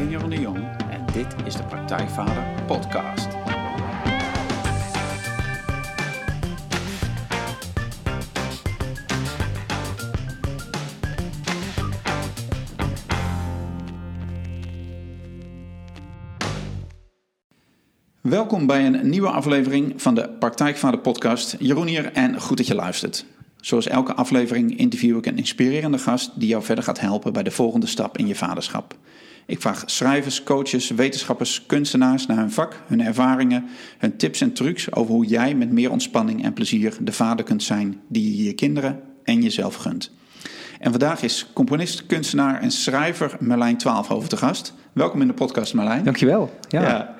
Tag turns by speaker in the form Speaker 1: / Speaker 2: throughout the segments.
Speaker 1: ben Jeroen de Jong en dit is de Praktijkvader Podcast. Welkom bij een nieuwe aflevering van de Praktijkvader Podcast. Jeroen hier en goed dat je luistert. Zoals elke aflevering interview ik een inspirerende gast die jou verder gaat helpen bij de volgende stap in je vaderschap. Ik vraag schrijvers, coaches, wetenschappers, kunstenaars naar hun vak, hun ervaringen, hun tips en trucs over hoe jij met meer ontspanning en plezier de vader kunt zijn die je je kinderen en jezelf gunt. En vandaag is componist, kunstenaar en schrijver Merlijn Twaalfhoven te gast. Welkom in de podcast, Merlijn.
Speaker 2: Dankjewel. Ja.
Speaker 1: Ja.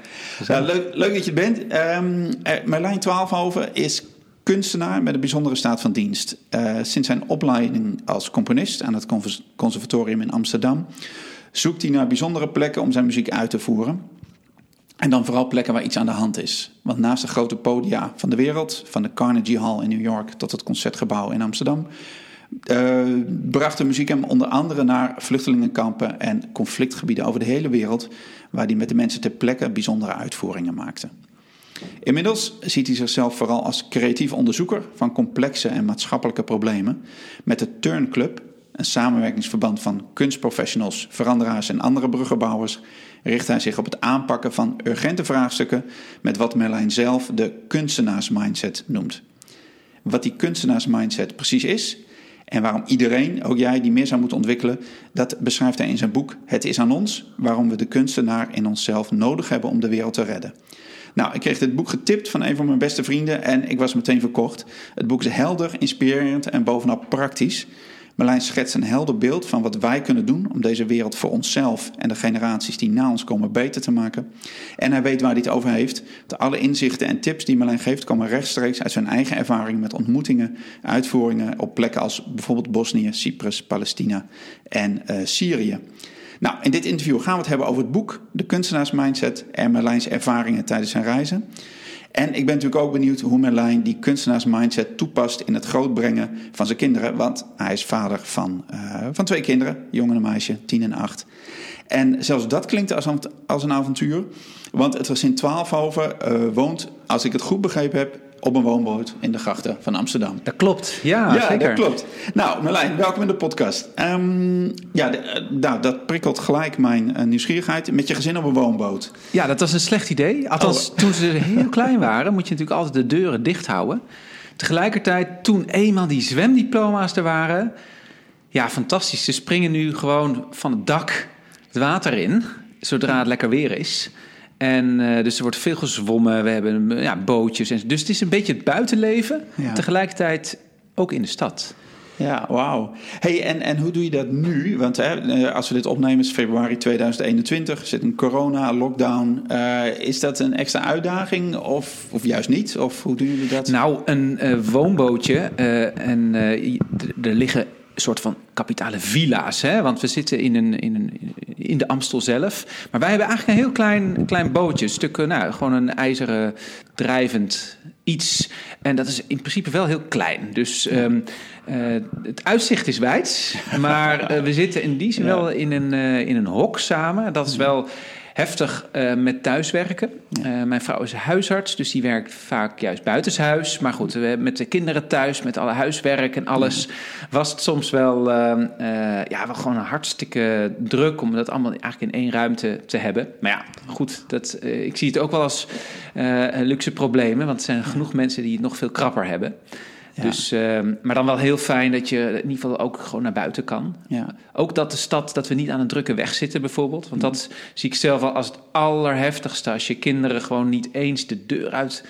Speaker 1: Ja, leuk, leuk dat je bent. Um, Merlijn Twaalfhoven is kunstenaar met een bijzondere staat van dienst. Uh, sinds zijn opleiding als componist aan het Conservatorium in Amsterdam zoekt hij naar bijzondere plekken om zijn muziek uit te voeren. En dan vooral plekken waar iets aan de hand is. Want naast de grote podia van de wereld, van de Carnegie Hall in New York tot het concertgebouw in Amsterdam, uh, bracht de muziek hem onder andere naar vluchtelingenkampen en conflictgebieden over de hele wereld, waar hij met de mensen ter plekke bijzondere uitvoeringen maakte. Inmiddels ziet hij zichzelf vooral als creatief onderzoeker van complexe en maatschappelijke problemen met de Turn Club, een samenwerkingsverband van kunstprofessionals, veranderaars en andere bruggenbouwers, richt hij zich op het aanpakken van urgente vraagstukken met wat Merlijn zelf de kunstenaarsmindset noemt. Wat die kunstenaarsmindset precies is en waarom iedereen, ook jij, die meer zou moeten ontwikkelen, dat beschrijft hij in zijn boek Het is aan ons, waarom we de kunstenaar in onszelf nodig hebben om de wereld te redden. Nou, ik kreeg dit boek getipt van een van mijn beste vrienden en ik was meteen verkocht. Het boek is helder, inspirerend en bovenal praktisch. Merlijn schetst een helder beeld van wat wij kunnen doen om deze wereld voor onszelf en de generaties die na ons komen beter te maken. En hij weet waar hij het over heeft. De alle inzichten en tips die Merlijn geeft komen rechtstreeks uit zijn eigen ervaring met ontmoetingen, uitvoeringen op plekken als bijvoorbeeld Bosnië, Cyprus, Palestina en uh, Syrië. Nou, in dit interview gaan we het hebben over het boek De Kunstenaarsmindset en Merlijns ervaringen tijdens zijn reizen. En ik ben natuurlijk ook benieuwd hoe Merlijn die kunstenaarsmindset toepast in het grootbrengen van zijn kinderen. Want hij is vader van, uh, van twee kinderen, jongen en meisje, tien en acht. En zelfs dat klinkt als, als een avontuur. Want het was in Twaalfhoven uh, woont, als ik het goed begrepen heb, op een woonboot in de grachten van Amsterdam.
Speaker 2: Dat klopt, ja, ja zeker.
Speaker 1: dat klopt. Nou, Merlijn, welkom in de podcast. Um, ja, de, nou, dat prikkelt gelijk mijn uh, nieuwsgierigheid. Met je gezin op een woonboot.
Speaker 2: Ja, dat was een slecht idee. Althans, oh. toen ze heel klein waren, moet je natuurlijk altijd de deuren dicht houden. Tegelijkertijd, toen eenmaal die zwemdiploma's er waren... Ja, fantastisch. Ze springen nu gewoon van het dak het water in, zodra het lekker weer is... En uh, dus er wordt veel gezwommen. We hebben ja, bootjes. En, dus het is een beetje het buitenleven. Ja. Tegelijkertijd ook in de stad.
Speaker 1: Ja, wauw. Hey, en, en hoe doe je dat nu? Want hè, eh, als we dit opnemen is februari 2021. Er zit een corona-lockdown. Uh, is dat een extra uitdaging of, of juist niet? Of hoe doen jullie dat?
Speaker 2: Nou, een uh, woonbootje. en er liggen soort van kapitale villa's. Hè? Want we zitten in, een, in, een, in de Amstel zelf. Maar wij hebben eigenlijk een heel klein, klein bootje. Stukken, nou, gewoon een ijzeren drijvend iets. En dat is in principe wel heel klein. Dus um, uh, het uitzicht is wijd. Maar uh, we zitten in die zin wel in een, uh, in een hok samen. Dat is wel heftig uh, met thuiswerken. Uh, mijn vrouw is huisarts, dus die werkt vaak juist buitenshuis. Maar goed, we, met de kinderen thuis, met alle huiswerk en alles, was het soms wel, uh, ja, wel gewoon een hartstikke druk om dat allemaal eigenlijk in één ruimte te hebben. Maar ja, goed, dat, ik zie het ook wel als luxe problemen, want er zijn genoeg mensen die het nog veel krapper hebben. Ja. Dus, uh, maar dan wel heel fijn dat je in ieder geval ook gewoon naar buiten kan. Ja. Ook dat de stad, dat we niet aan een drukke weg zitten bijvoorbeeld. Want dat zie ik zelf al als het allerheftigste. Als je kinderen gewoon niet eens de deur uit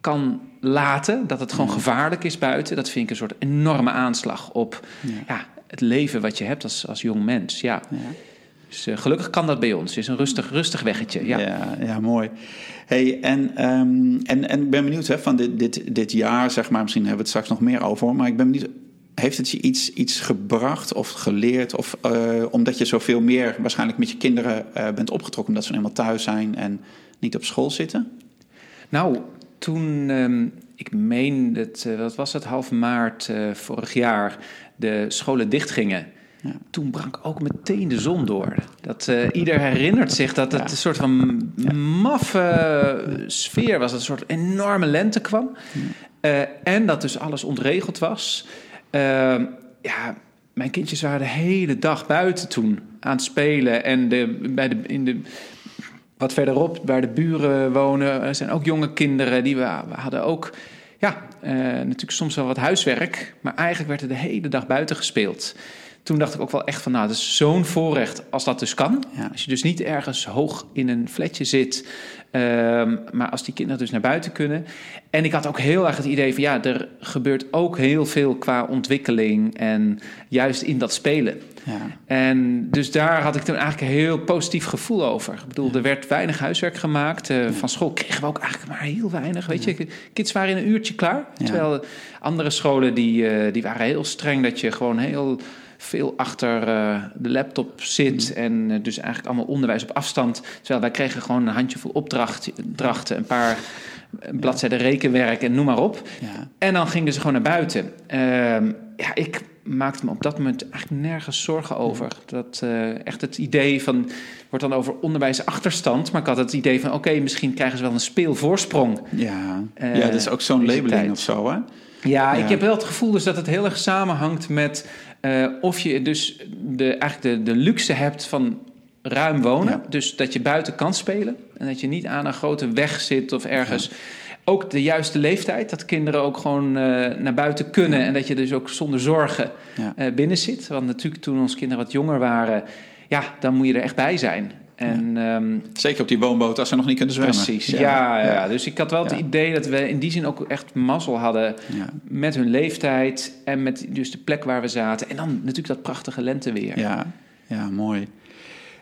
Speaker 2: kan laten. Dat het gewoon gevaarlijk is buiten. Dat vind ik een soort enorme aanslag op ja. het leven wat je hebt als, als jong mens. Ja. Dus uh, gelukkig kan dat bij ons. Het is een rustig, rustig weggetje. Ja,
Speaker 1: ja, ja mooi. Hey, en, um, en, en ik ben benieuwd hè, van dit, dit, dit jaar, zeg maar, misschien hebben we het straks nog meer over. Maar ik ben benieuwd, heeft het je iets, iets gebracht of geleerd? Of uh, omdat je zoveel meer waarschijnlijk met je kinderen uh, bent opgetrokken, omdat ze eenmaal thuis zijn en niet op school zitten?
Speaker 2: Nou, toen, um, ik meen, dat, wat was het, half maart vorig jaar, de scholen dichtgingen Ja. Toen brak ook meteen de zon door. Dat, uh, ieder herinnert zich dat het een soort van maffe sfeer was. Dat een soort enorme lente kwam. Uh, en dat dus alles ontregeld was. Uh, ja, mijn kindjes waren de hele dag buiten toen aan het spelen. En de, bij de, in de, wat verderop, waar de buren wonen, zijn ook jonge kinderen. Die we, we hadden ook ja, natuurlijk soms wel wat huiswerk. Maar eigenlijk werd er de hele dag buiten gespeeld toen dacht ik ook wel echt van, nou, dat is zo'n voorrecht als dat dus kan. Ja. Als je dus niet ergens hoog in een flatje zit, um, maar als die kinderen dus naar buiten kunnen. En ik had ook heel erg het idee van, ja, er gebeurt ook heel veel qua ontwikkeling en juist in dat spelen. Ja. En dus daar had ik toen eigenlijk een heel positief gevoel over. Ik bedoel, er werd weinig huiswerk gemaakt. Uh, van school kregen we ook eigenlijk maar heel weinig. Weet je, kids waren in een uurtje klaar. Terwijl andere scholen die, uh, die waren heel streng dat je gewoon heel veel achter uh, de laptop zit. Mm. En uh, dus eigenlijk allemaal onderwijs op afstand. Terwijl wij kregen gewoon een handjevol opdrachten, een paar bladzijden rekenwerk en noem maar op. Ja. En dan gingen ze gewoon naar buiten. Uh, ja, ik maakte me op dat moment eigenlijk nergens zorgen over. Dat uh, echt het idee van, wordt dan over onderwijsachterstand, maar ik had het idee van, oké, okay, misschien krijgen ze wel een speelvoorsprong.
Speaker 1: Ja, ja dat is ook zo'n labeling of zo, hè?
Speaker 2: Ja, ja, ik heb wel het gevoel dus dat het heel erg samenhangt met uh, of je dus de, eigenlijk de, de luxe hebt van ruim wonen. Dus dat je buiten kan spelen. En dat je niet aan een grote weg zit of ergens. Ook de juiste leeftijd. Dat kinderen ook gewoon uh, naar buiten kunnen. En dat je dus ook zonder zorgen uh, binnen zit. Want natuurlijk toen onze kinderen wat jonger waren. Ja, dan moet je er echt bij zijn. En,
Speaker 1: ja. um, Zeker op die woonboot als ze nog niet kunnen zwemmen.
Speaker 2: Precies, ja. ja, ja. Dus ik had wel het idee dat we in die zin ook echt mazzel hadden met hun leeftijd en met dus de plek waar we zaten. En dan natuurlijk dat prachtige lenteweer.
Speaker 1: Ja, ja mooi.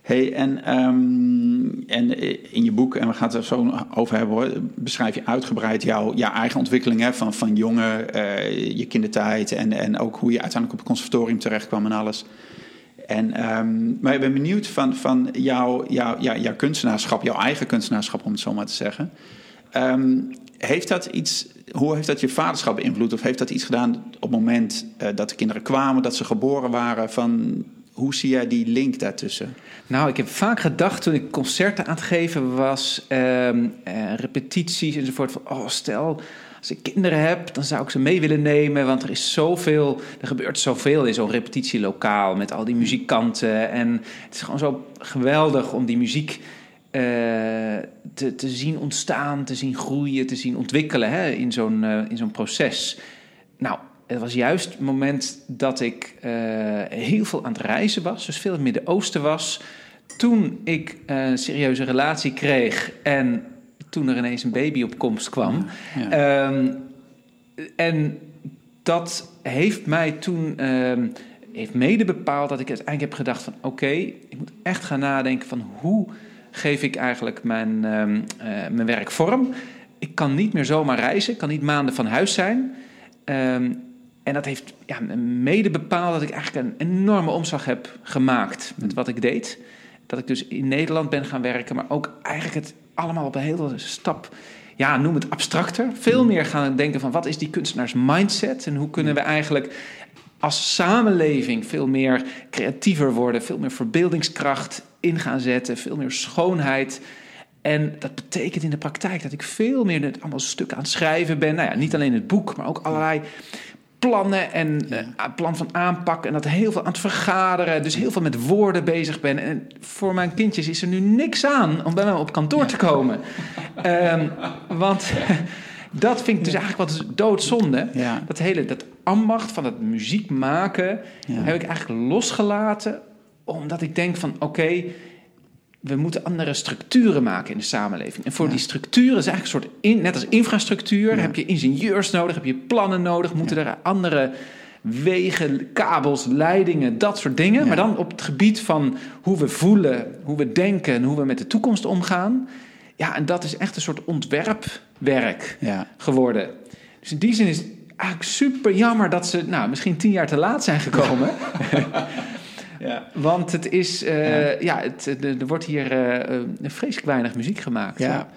Speaker 1: Hey, en, um, en in je boek, en we gaan het er zo over hebben hoor, beschrijf je uitgebreid jouw, jouw eigen ontwikkeling hè, van, van jongen, uh, je kindertijd en, en ook hoe je uiteindelijk op het conservatorium terecht kwam en alles. En, um, maar ik ben benieuwd van, van jouw, jouw, jouw, jouw kunstenaarschap, jouw eigen kunstenaarschap, om het zo maar te zeggen. Um, heeft dat iets, hoe heeft dat je vaderschap beïnvloed? Of heeft dat iets gedaan op het moment uh, dat de kinderen kwamen, dat ze geboren waren? Van, hoe zie jij die link daartussen?
Speaker 2: Nou, ik heb vaak gedacht toen ik concerten aan het geven was, um, uh, repetities enzovoort. Van, oh, stel als ik kinderen heb, dan zou ik ze mee willen nemen. Want er is zoveel, er gebeurt zoveel in zo'n repetitielokaal met al die muzikanten. En het is gewoon zo geweldig om die muziek uh, te, te zien ontstaan, te zien groeien, te zien ontwikkelen hè, in zo'n uh, in zo'n proces. Nou, het was juist het moment dat ik uh, heel veel aan het reizen was, dus veel in het Midden-Oosten was. Toen ik een serieuze relatie kreeg en toen er ineens een baby op komst kwam. Ja. Um, en dat heeft mij toen um, heeft mede bepaald dat ik uiteindelijk heb gedacht van oké, okay, ik moet echt gaan nadenken van hoe geef ik eigenlijk mijn, um, uh, mijn werk vorm. Ik kan niet meer zomaar reizen, ik kan niet maanden van huis zijn. en dat heeft ja, mede bepaald dat ik eigenlijk een enorme omslag heb gemaakt met wat ik deed. Dat ik dus in Nederland ben gaan werken, maar ook eigenlijk het allemaal op een hele stap, ja, noem het abstracter. Veel meer gaan denken van wat is die kunstenaars mindset en hoe kunnen we eigenlijk als samenleving veel meer creatiever worden, veel meer verbeeldingskracht in gaan zetten, veel meer schoonheid. En dat betekent in de praktijk dat ik veel meer het allemaal stuk aan het schrijven ben. Nou ja, niet alleen het boek, maar ook allerlei plannen en ja. uh, plan van aanpak. En dat heel veel aan het vergaderen. Dus heel veel met woorden bezig ben. En voor mijn kindjes is er nu niks aan om bij mij op kantoor te komen. um, want dat vind ik dus eigenlijk wat doodzonde. Ja. Dat hele dat ambacht van het muziek maken heb ik eigenlijk losgelaten. Omdat ik denk van oké. Okay, we moeten andere structuren maken in de samenleving. En voor die structuren is eigenlijk een soort, in, net als infrastructuur, heb je ingenieurs nodig, heb je plannen nodig, moeten er andere wegen, kabels, leidingen, dat soort dingen. Maar dan op het gebied van hoe we voelen, hoe we denken en hoe we met de toekomst omgaan. Ja, en dat is echt een soort ontwerpwerk geworden. Dus in die zin is het eigenlijk super jammer dat ze nou, misschien tien jaar te laat zijn gekomen. Ja. Want het is, uh, ja. het, er wordt hier uh, vreselijk weinig muziek gemaakt.
Speaker 1: Ja.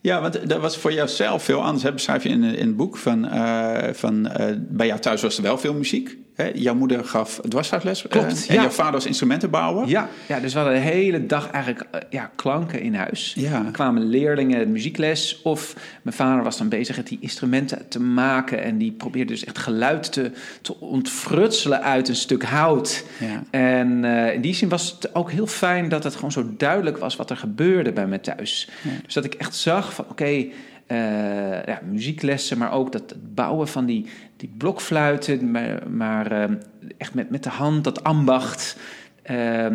Speaker 1: ja. want dat was voor jouzelf veel anders. Hè? Beschrijf je in, in het boek van, uh, van bij jou thuis was er wel veel muziek. Hè? Jouw moeder gaf dwarsfluitles. eh,
Speaker 2: Klopt,
Speaker 1: en
Speaker 2: ja.
Speaker 1: jouw vader was instrumentenbouwer.
Speaker 2: Ja, ja, dus we hadden de hele dag eigenlijk eh, ja, klanken in huis.
Speaker 1: Ja.
Speaker 2: Er kwamen leerlingen muziekles of mijn vader was dan bezig met die instrumenten te maken en die probeerde dus echt geluid te, te ontfrutselen uit een stuk hout.
Speaker 1: Ja.
Speaker 2: En eh, in die zin was het ook heel fijn dat het gewoon zo duidelijk was wat er gebeurde bij me thuis. Dus dat ik echt zag van oké, eh, ja, muzieklessen, maar ook dat het bouwen van die, die blokfluiten, maar, maar eh, echt met, met de hand, dat ambacht, eh,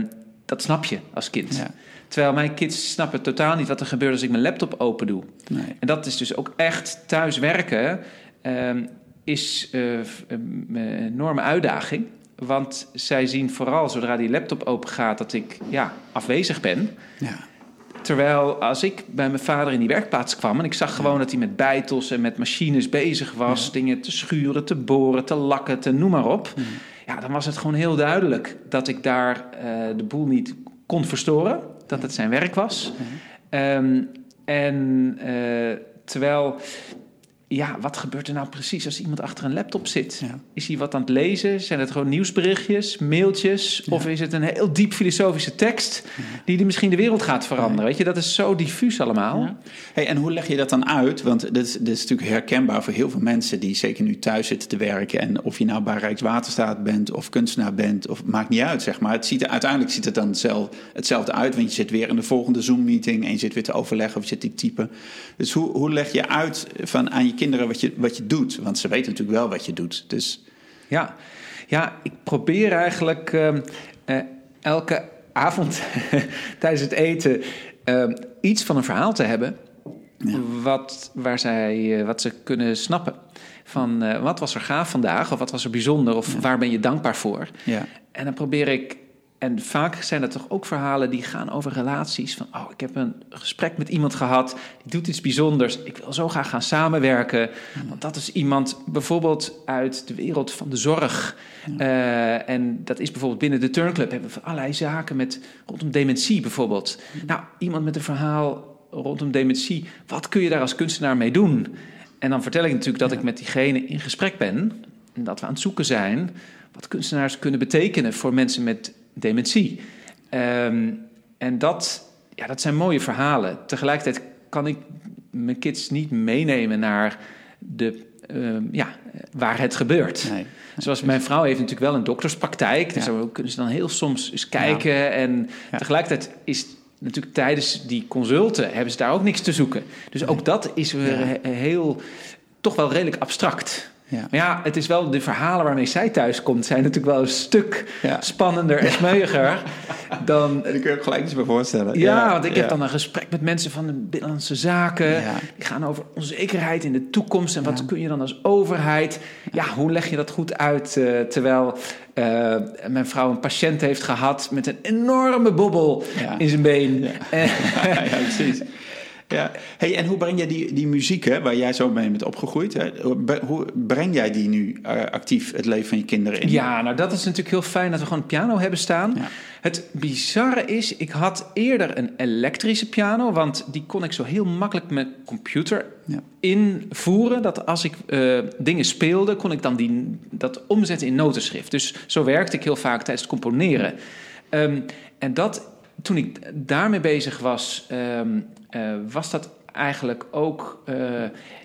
Speaker 2: dat snap je als kind.
Speaker 1: Ja.
Speaker 2: Terwijl mijn kids snappen totaal niet wat er gebeurt als ik mijn laptop open doe.
Speaker 1: Nee.
Speaker 2: En dat is dus ook echt thuis werken ehm, is een enorme uitdaging. Want zij zien vooral zodra die laptop open gaat dat ik ja, afwezig ben.
Speaker 1: Ja.
Speaker 2: Terwijl als ik bij mijn vader in die werkplaats kwam en ik zag gewoon dat hij met bijtels en met machines bezig was, dingen te schuren, te boren, te lakken, te noem maar op. Ja, dan was het gewoon heel duidelijk dat ik daar eh, de boel niet kon verstoren, dat het zijn werk was. Ehm, en eh, terwijl, ja, wat gebeurt er nou precies als iemand achter een laptop zit?
Speaker 1: Ja.
Speaker 2: Is hij wat aan het lezen? Zijn het gewoon nieuwsberichtjes, mailtjes? Of is het een heel diep filosofische tekst die, die misschien de wereld gaat veranderen? Weet je, dat is zo diffuus allemaal.
Speaker 1: Ja. Hey, en hoe leg je dat dan uit? Want dit is, dit is natuurlijk herkenbaar voor heel veel mensen die zeker nu thuis zitten te werken. En of je nou bij Rijkswaterstaat bent of kunstenaar bent, of maakt niet uit, zeg maar. Het ziet er, uiteindelijk ziet het dan hetzelfde, hetzelfde uit, want je zit weer in de volgende Zoom-meeting en je zit weer te overleggen of je zit te typen. Dus hoe, hoe leg je uit van aan je kinderen wat je, wat je doet? Want ze weten natuurlijk wel wat je doet. Dus
Speaker 2: Ja, ja ik probeer eigenlijk ehm, eh, elke avond tijdens het eten ehm, iets van een verhaal te hebben. Wat, waar zij, eh, wat ze kunnen snappen. Van eh, wat was er gaaf vandaag, of wat was er bijzonder, of waar ben je dankbaar voor?
Speaker 1: ja,
Speaker 2: En dan probeer ik, en vaak zijn er toch ook verhalen die gaan over relaties. Van, oh, ik heb een gesprek met iemand gehad, die doet iets bijzonders. Ik wil zo graag gaan samenwerken. Want dat is iemand bijvoorbeeld uit de wereld van de zorg. Eh, en dat is bijvoorbeeld binnen de Turnclub hebben we allerlei zaken met, rondom dementie bijvoorbeeld. Nou, iemand met een verhaal rondom dementie. Wat kun je daar als kunstenaar mee doen? En dan vertel ik natuurlijk dat ik met diegene in gesprek ben. En dat we aan het zoeken zijn wat kunstenaars kunnen betekenen voor mensen met dementie. Ehm, en dat, ja, dat zijn mooie verhalen. Tegelijkertijd kan ik mijn kids niet meenemen naar de, ehm, ja, waar het gebeurt.
Speaker 1: nee.
Speaker 2: Zoals mijn vrouw heeft natuurlijk wel een dokterspraktijk. Dus
Speaker 1: Ja.
Speaker 2: daar kunnen ze dan heel soms eens kijken. En
Speaker 1: Ja.
Speaker 2: tegelijkertijd is natuurlijk tijdens die consulten hebben ze daar ook niks te zoeken. Dus ook dat is weer heel, toch wel redelijk abstract.
Speaker 1: Ja.
Speaker 2: Maar ja, het is wel de verhalen waarmee zij thuis komt, zijn natuurlijk wel een stuk spannender en smeuiger dan.
Speaker 1: Daar kun je ook gelijk iets bij voorstellen.
Speaker 2: Ja, want ik heb dan een gesprek met mensen van de Binnenlandse Zaken. Die gaan over onzekerheid in de toekomst. En wat kun je dan als overheid? Ja, hoe leg je dat goed uit? eh, terwijl eh, mijn vrouw een patiënt heeft gehad met een enorme bobbel
Speaker 1: Ja.
Speaker 2: in zijn been. Eh,
Speaker 1: ja, precies. Ja. Hey, en hoe breng jij die, die muziek, hè, waar jij zo mee bent opgegroeid, hè, hoe bre- hoe breng jij die nu eh, actief het leven van je kinderen in?
Speaker 2: Ja, nou dat is natuurlijk heel fijn dat we gewoon een piano hebben staan.
Speaker 1: Ja.
Speaker 2: Het bizarre is, ik had eerder een elektrische piano, want die kon ik zo heel makkelijk met computer
Speaker 1: Ja.
Speaker 2: invoeren. Dat als ik eh, dingen speelde, kon ik dan die, dat omzetten in notenschrift. Dus zo werkte ik heel vaak tijdens het componeren. Ehm, en dat, toen ik daarmee bezig was, ehm, eh, was dat eigenlijk ook. eh,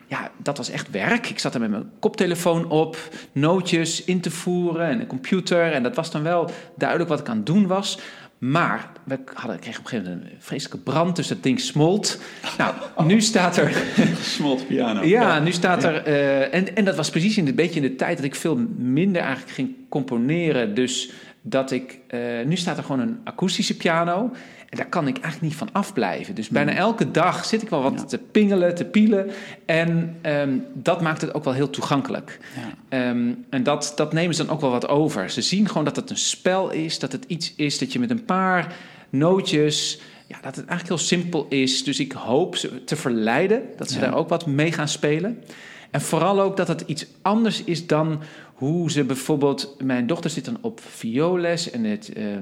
Speaker 2: ja, dat was echt werk. Ik zat er met mijn koptelefoon op, nootjes in te voeren en een computer. En dat was dan wel duidelijk wat ik aan het doen was. Maar we hadden, kreeg op een gegeven moment een vreselijke brand, dus dat ding smolt. Nou, nu staat er
Speaker 1: Smolt piano.
Speaker 2: ja, nu staat er. eh, en, en dat was precies in de, beetje in de tijd dat ik veel minder eigenlijk ging componeren. Dus dat ik. nu staat er gewoon een akoestische piano. En daar kan ik eigenlijk niet van afblijven. Dus bijna elke dag zit ik wel wat
Speaker 1: Ja.
Speaker 2: te pingelen, te pielen. En ehm, dat maakt het ook wel heel toegankelijk.
Speaker 1: Ja.
Speaker 2: Ehm, en dat, dat nemen ze dan ook wel wat over. Ze zien gewoon dat het een spel is, dat het iets is dat je met een paar nootjes. Ja, dat het eigenlijk heel simpel is. Dus ik hoop ze te verleiden dat ze
Speaker 1: Ja.
Speaker 2: daar ook wat mee gaan spelen. En vooral ook dat het iets anders is dan hoe ze bijvoorbeeld... Mijn dochter zit dan op vioolles en het uh, uh,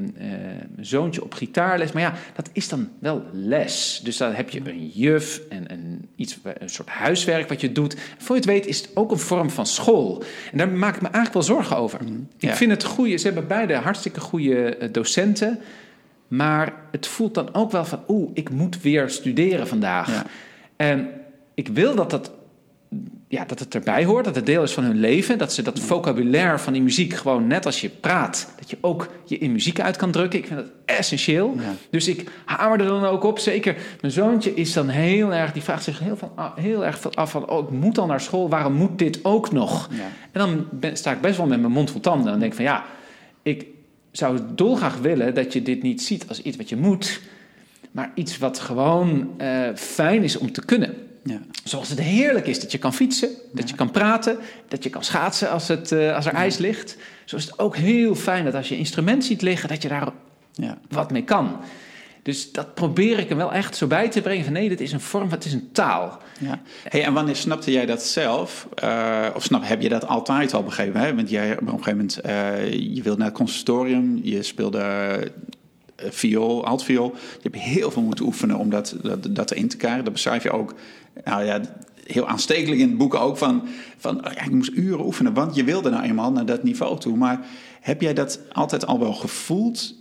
Speaker 2: zoontje op gitaarles. Maar ja, dat is dan wel les. Dus dan heb je een juf en een, iets, een soort huiswerk wat je doet. voor je het weet is het ook een vorm van school. En daar maak ik me eigenlijk wel zorgen over. Mm, ik vind het goede, ze hebben beide hartstikke goede eh, docenten... Maar het voelt dan ook wel van, oeh, ik moet weer studeren vandaag. Ja. En ik wil dat, dat, ja, dat het erbij hoort, dat het deel is van hun leven. Dat ze dat vocabulaire van die muziek gewoon net als je praat, dat je ook je in muziek uit kan drukken. Ik vind dat essentieel. Dus ik hamer er dan ook op. Zeker, mijn zoontje is dan heel erg, die vraagt zich heel, van, heel erg af van, oh, ik moet dan naar school, waarom moet dit ook nog? Ja. En dan ben, sta ik best wel met mijn mond vol tanden. En dan denk ik van, ja, ik zou dolgraag willen dat je dit niet ziet als iets wat je moet, maar iets wat gewoon uh, fijn is om te kunnen. Ja. Zoals het heerlijk is dat je kan fietsen, dat je kan praten, dat je kan schaatsen als, het, uh, als er ijs ligt. Zo is het ook heel fijn dat als je instrument ziet liggen, dat je daar ja. wat mee kan. Dus dat probeer ik hem wel echt zo bij te brengen van nee, dit is een vorm, het is een taal.
Speaker 1: Ja. Hey, en wanneer snapte jij dat zelf? Uh, of snap, heb je dat altijd al begrepen? Hè? Want jij op een gegeven moment, uh, je wilde naar het conservatorium, je speelde viool, altviool. Je hebt heel veel moeten oefenen om dat, dat, dat in te krijgen. Dat beschrijf je ook, nou ja, heel aanstekelijk in het boek ook van, van oh ja, ik moest uren oefenen, want je wilde nou eenmaal naar dat niveau toe. Maar heb jij dat altijd al wel gevoeld?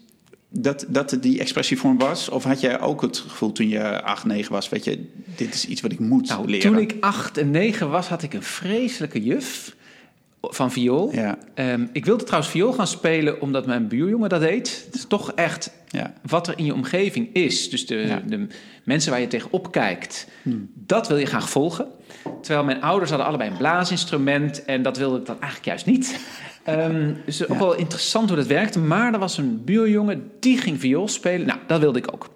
Speaker 1: dat, dat die expressievorm was? Of had jij ook het gevoel toen je 8, 9 was, weet je, dit is iets wat ik moet nou, leren?
Speaker 2: Toen ik 8 en 9 was, had ik een vreselijke juf van viool. Ja. Um, ik wilde trouwens viool gaan spelen omdat mijn buurjongen dat deed. Het is toch echt ja. wat er in je omgeving is. Dus de, ja. de mensen waar je tegenop kijkt, hmm. dat wil je graag volgen. Terwijl mijn ouders hadden allebei een blaasinstrument en dat wilde ik dan eigenlijk juist niet. Um, dus ook wel interessant hoe dat werkte. Maar er was een buurjongen die ging viool spelen. Nou, dat wilde ik ook.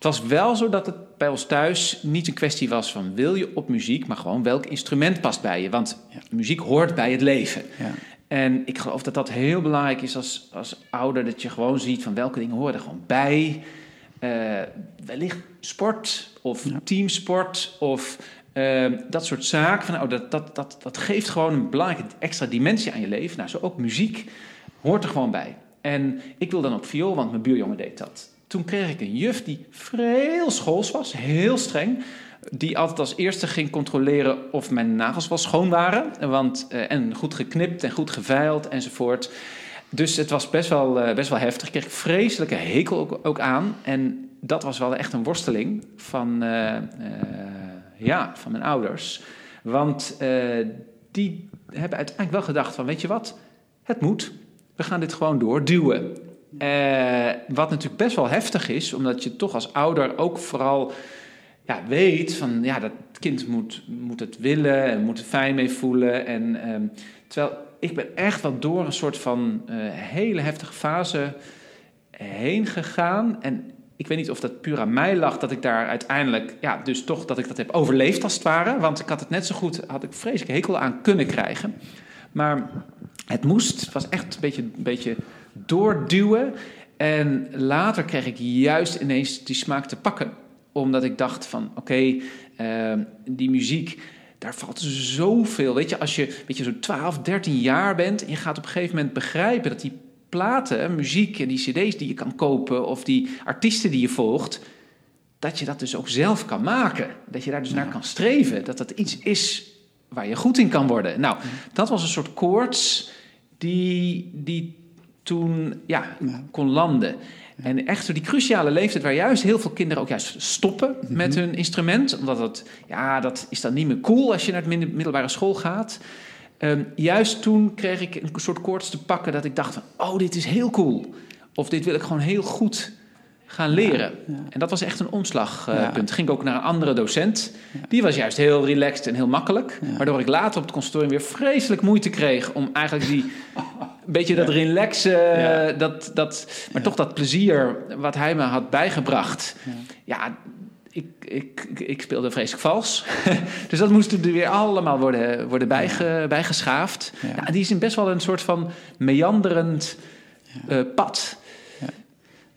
Speaker 2: Het was wel zo dat het bij ons thuis niet een kwestie was van wil je op muziek, maar gewoon welk instrument past bij je. Want muziek hoort bij het leven. Ja. En ik geloof dat dat heel belangrijk is als, als ouder, dat je gewoon ziet van welke dingen horen er gewoon bij. Uh, wellicht sport of teamsport of uh, dat soort zaken. Van, oh, dat, dat, dat, dat geeft gewoon een belangrijke extra dimensie aan je leven. Nou, zo ook muziek hoort er gewoon bij. En ik wil dan op viool, want mijn buurjongen deed dat. Toen kreeg ik een juf die heel schools was, heel streng. Die altijd als eerste ging controleren of mijn nagels wel schoon waren. Want, uh, en goed geknipt en goed geveild enzovoort. Dus het was best wel, uh, best wel heftig. Ik kreeg vreselijke hekel ook, ook, aan. En dat was wel echt een worsteling van... Uh, ja, van mijn ouders. Want die hebben uiteindelijk wel gedacht van, weet je wat, het moet. We gaan dit gewoon doorduwen. Uh, wat natuurlijk best wel heftig is, omdat je toch als ouder ook vooral ja, weet van, ja, dat kind moet, moet het willen en moet er fijn mee voelen. En uh, terwijl ik ben echt wel door een soort van uh, hele heftige fase heen gegaan. En ik weet niet of dat puur aan mij lag dat ik daar uiteindelijk, ja, dus toch dat ik dat heb overleefd als het ware. Want ik had het net zo goed, had ik vreselijk hekel aan kunnen krijgen. Maar het moest, het was echt een beetje, een beetje doorduwen. En later kreeg ik juist ineens die smaak te pakken. Omdat ik dacht van, oké, uh, die muziek, daar valt zoveel. Weet je, als je, weet je, zo'n 12, 13 jaar bent en je gaat op een gegeven moment begrijpen dat die platen, muziek en die cd's die je kan kopen of die artiesten die je volgt, dat je dat dus ook zelf kan maken. Dat je daar dus naar kan streven. Dat dat iets is waar je goed in kan worden. Nou, dat was een soort koorts die, die toen ja, kon landen. En echt zo die cruciale leeftijd waar juist heel veel kinderen ook juist stoppen mhm. met hun instrument. Omdat het, ja, dat is dan niet meer cool als je naar de middelbare school gaat. Um, juist toen kreeg ik een soort koorts te pakken dat ik dacht van, oh, dit is heel cool. Of dit wil ik gewoon heel goed gaan leren. En dat was echt een omslagpunt. Ging ik ook naar een andere docent. Die was juist heel relaxed en heel makkelijk. Waardoor ik later op het consultorium weer vreselijk moeite kreeg... om eigenlijk die... een beetje dat relaxen, dat, dat, maar toch dat plezier wat hij me had bijgebracht. Ja, ik, ik, ik speelde vreselijk vals. dus dat moest er weer allemaal worden, worden bijge, bijgeschaafd. Ja. die is in best wel een soort van meanderend uh, pad.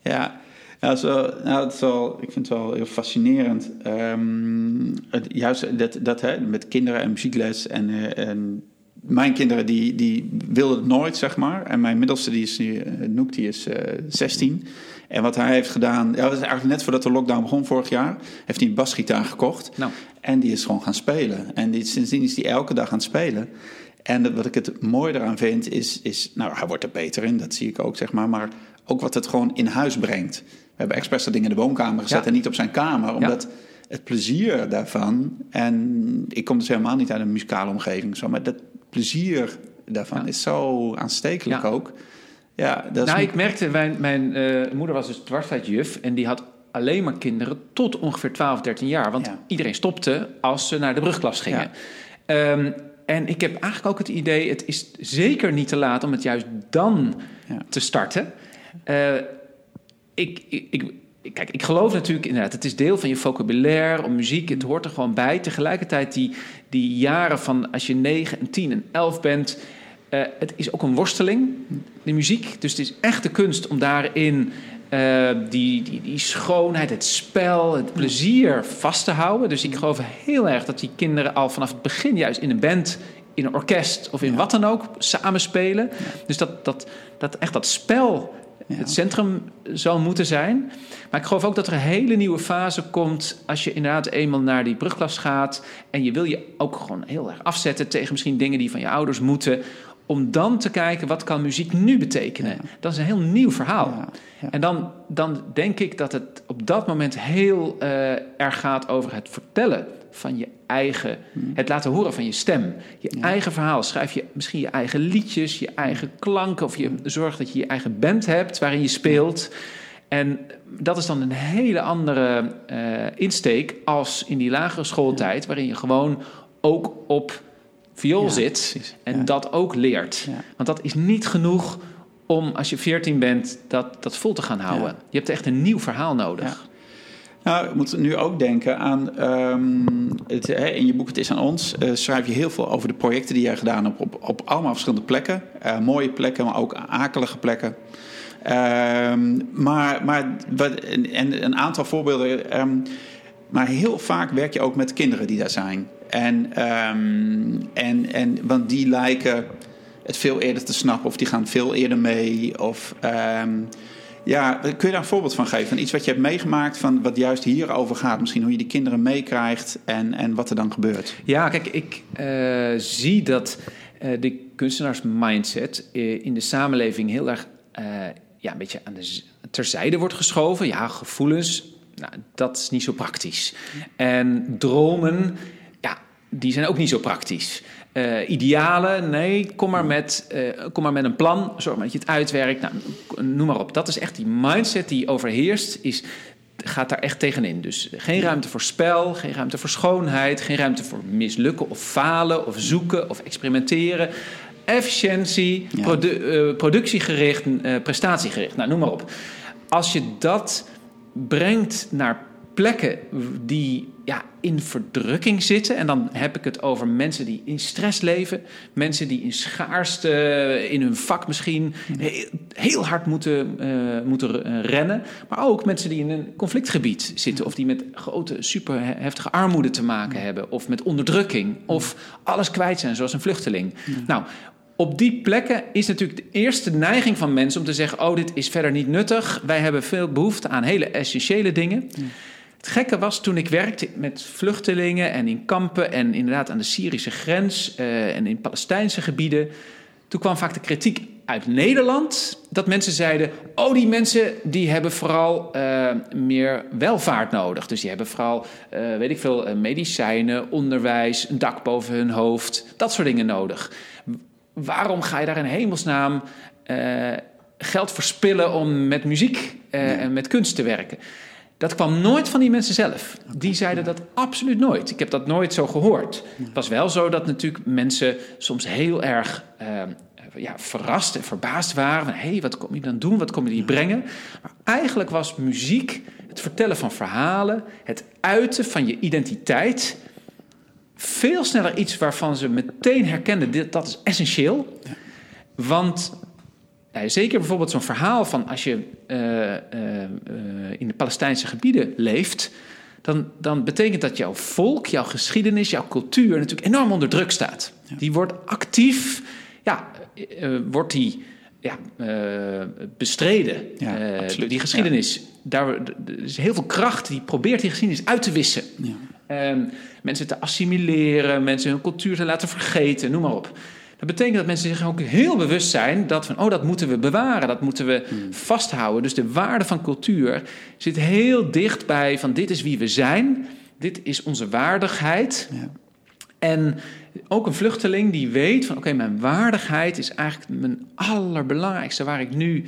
Speaker 1: Ja. Ja, zo, nou, het is wel, ik vind het wel heel fascinerend. Um, het, juist dat, dat hè, met kinderen en muziekles. En, uh, en mijn kinderen die, die wilden het nooit, zeg maar. En mijn middelste, die is nu, uh, Noek, die is uh, 16. En wat hij heeft gedaan, ja, dat is eigenlijk net voordat de lockdown begon vorig jaar, heeft hij een basgitaar gekocht.
Speaker 2: Nou.
Speaker 1: En die is gewoon gaan spelen. En die, sindsdien is hij elke dag aan het spelen. En wat ik het mooie eraan vind, is, is, nou, hij wordt er beter in, dat zie ik ook, zeg maar. Maar ook wat het gewoon in huis brengt. We hebben expres dat ding in de woonkamer gezet
Speaker 2: Ja.
Speaker 1: en niet op zijn kamer. Omdat het plezier daarvan... En ik kom dus helemaal niet uit een muzikale omgeving. Zo, maar dat plezier daarvan is zo aanstekelijk ook. Ja, dat is
Speaker 2: Nou, ik merkte, mijn, mijn eh, moeder was dus dwarsfluitjuf en die had alleen maar kinderen tot ongeveer 12, 13 jaar. Want
Speaker 1: Ja.
Speaker 2: iedereen stopte als ze naar de brugklas gingen. Ehm, en ik heb eigenlijk ook het idee, het is zeker niet te laat om het juist dan
Speaker 1: Ja.
Speaker 2: te starten. Eh, ik, ik, ik, kijk, ik geloof natuurlijk inderdaad, het is deel van je vocabulaire, om muziek, het hoort er gewoon bij. Tegelijkertijd die, die jaren van als je 9 en 10 en 11 bent, eh, het is ook een worsteling, de muziek. Dus het is echt de kunst om daarin eh, die, die, die schoonheid, het spel, het plezier vast te houden. Dus ik geloof heel erg dat die kinderen al vanaf het begin juist in een band, in een orkest of in
Speaker 1: Ja.
Speaker 2: wat dan ook samenspelen. Dus dat, dat, dat echt dat spel Het centrum zal moeten zijn. Maar ik geloof ook dat er een hele nieuwe fase komt als je inderdaad eenmaal naar die brugklas gaat en je wil je ook gewoon heel erg afzetten tegen misschien dingen die van je ouders moeten. Om dan te kijken, wat kan muziek nu betekenen?
Speaker 1: Ja.
Speaker 2: Dat is een heel nieuw verhaal.
Speaker 1: Ja, ja.
Speaker 2: En dan, dan denk ik dat het op dat moment heel eh, erg gaat over het vertellen van je eigen, het laten horen van je stem. Je
Speaker 1: Hmm.
Speaker 2: Eigen verhaal. Schrijf je misschien je eigen liedjes, je eigen klanken, of je zorgt dat je je eigen band hebt waarin je speelt. En dat is dan een hele andere eh, insteek als in die lagere schooltijd, waarin je gewoon ook op viool
Speaker 1: Ja,
Speaker 2: zit
Speaker 1: precies.
Speaker 2: en
Speaker 1: Ja.
Speaker 2: dat ook leert. Want dat is niet genoeg om als je 14 bent dat, dat vol te gaan houden. Je hebt echt een nieuw verhaal nodig.
Speaker 1: Nou, we moeten nu ook denken aan. ehm, het, hè, in je boek Het is aan ons. eh, schrijf je heel veel over de projecten die jij gedaan hebt. Op, op allemaal verschillende plekken. Eh, mooie plekken, maar ook akelige plekken. Ehm, maar maar wat, en, en een aantal voorbeelden. ehm, maar heel vaak werk je ook met kinderen die daar zijn. En, ehm, en, en, want die lijken het veel eerder te snappen. Of die gaan veel eerder mee. Of. ehm, ja, kun je daar een voorbeeld van geven? Van iets wat je hebt meegemaakt, van wat juist hierover gaat. Misschien hoe je die kinderen meekrijgt en, en wat er dan gebeurt.
Speaker 2: Ja, kijk, ik eh, zie dat eh, de kunstenaarsmindset eh, in de samenleving heel erg ja, een beetje aan de, terzijde wordt geschoven. Ja, gevoelens, nou, dat is niet zo praktisch. En dromen, ja, die zijn ook niet zo praktisch. Eh, idealen, nee, kom maar, met, eh, kom maar met een plan, zorg maar dat je het uitwerkt. Nou, noem maar op. Dat is echt die mindset die overheerst, is, gaat daar echt tegenin. Dus geen ruimte voor spel, geen ruimte voor schoonheid, geen ruimte voor mislukken of falen of zoeken of experimenteren. Efficiëntie, produ- eh, productiegericht, prestatiegericht, nou noem maar op. Als je dat brengt naar plekken die ja, in verdrukking zitten. En dan heb ik het over mensen die in stress leven. Mensen die in schaarste, in hun vak misschien heel, hard moeten, eh, moeten eh, rennen. Maar ook mensen die in een conflictgebied zitten. Of die met grote, super heftige armoede te maken hebben. Of met onderdrukking. Of alles kwijt zijn, zoals een vluchteling. Nou, op die plekken is natuurlijk de eerste neiging van mensen om te zeggen: Oh, dit is verder niet nuttig. Wij hebben veel behoefte aan hele essentiële dingen. Het gekke was toen ik werkte met vluchtelingen en in kampen en inderdaad aan de Syrische grens eh, en in Palestijnse gebieden. Toen kwam vaak de kritiek uit Nederland dat mensen zeiden: Oh, die mensen die hebben vooral eh, meer welvaart nodig. Dus die hebben vooral, eh, weet ik veel, medicijnen, onderwijs, een dak boven hun hoofd, dat soort dingen nodig. Waarom ga je daar in hemelsnaam eh, geld verspillen om met muziek eh, en met kunst te werken? Dat kwam nooit van die mensen zelf. Die zeiden dat absoluut nooit. Ik heb dat nooit zo gehoord. Het was wel zo dat natuurlijk mensen soms heel erg eh, ja, verrast en verbaasd waren. Hé, hey, wat kom je dan doen? Wat kom je hier brengen? Maar eigenlijk was muziek het vertellen van verhalen, het uiten van je identiteit. Veel sneller iets waarvan ze meteen herkenden: dit, dat is essentieel. Want nou, zeker bijvoorbeeld zo'n verhaal van als je uh, uh, in de Palestijnse gebieden leeft, dan, dan betekent dat jouw volk, jouw geschiedenis, jouw cultuur natuurlijk enorm onder druk staat. Ja. Die wordt actief, ja, wordt die ja, bestreden.
Speaker 1: Ja,
Speaker 2: die geschiedenis, daar is heel veel kracht die probeert die geschiedenis uit te wissen.
Speaker 1: Ja.
Speaker 2: mensen te assimileren, mensen hun cultuur te laten vergeten, noem maar op. Dat betekent dat mensen zich ook heel bewust zijn dat van, oh, dat moeten we bewaren, dat moeten we
Speaker 1: Hmm.
Speaker 2: vasthouden. Dus de waarde van cultuur zit heel dicht bij van, dit is wie we zijn, dit is onze waardigheid.
Speaker 1: Ja.
Speaker 2: En ook een vluchteling die weet van, oké, mijn waardigheid is eigenlijk mijn allerbelangrijkste, waar ik nu,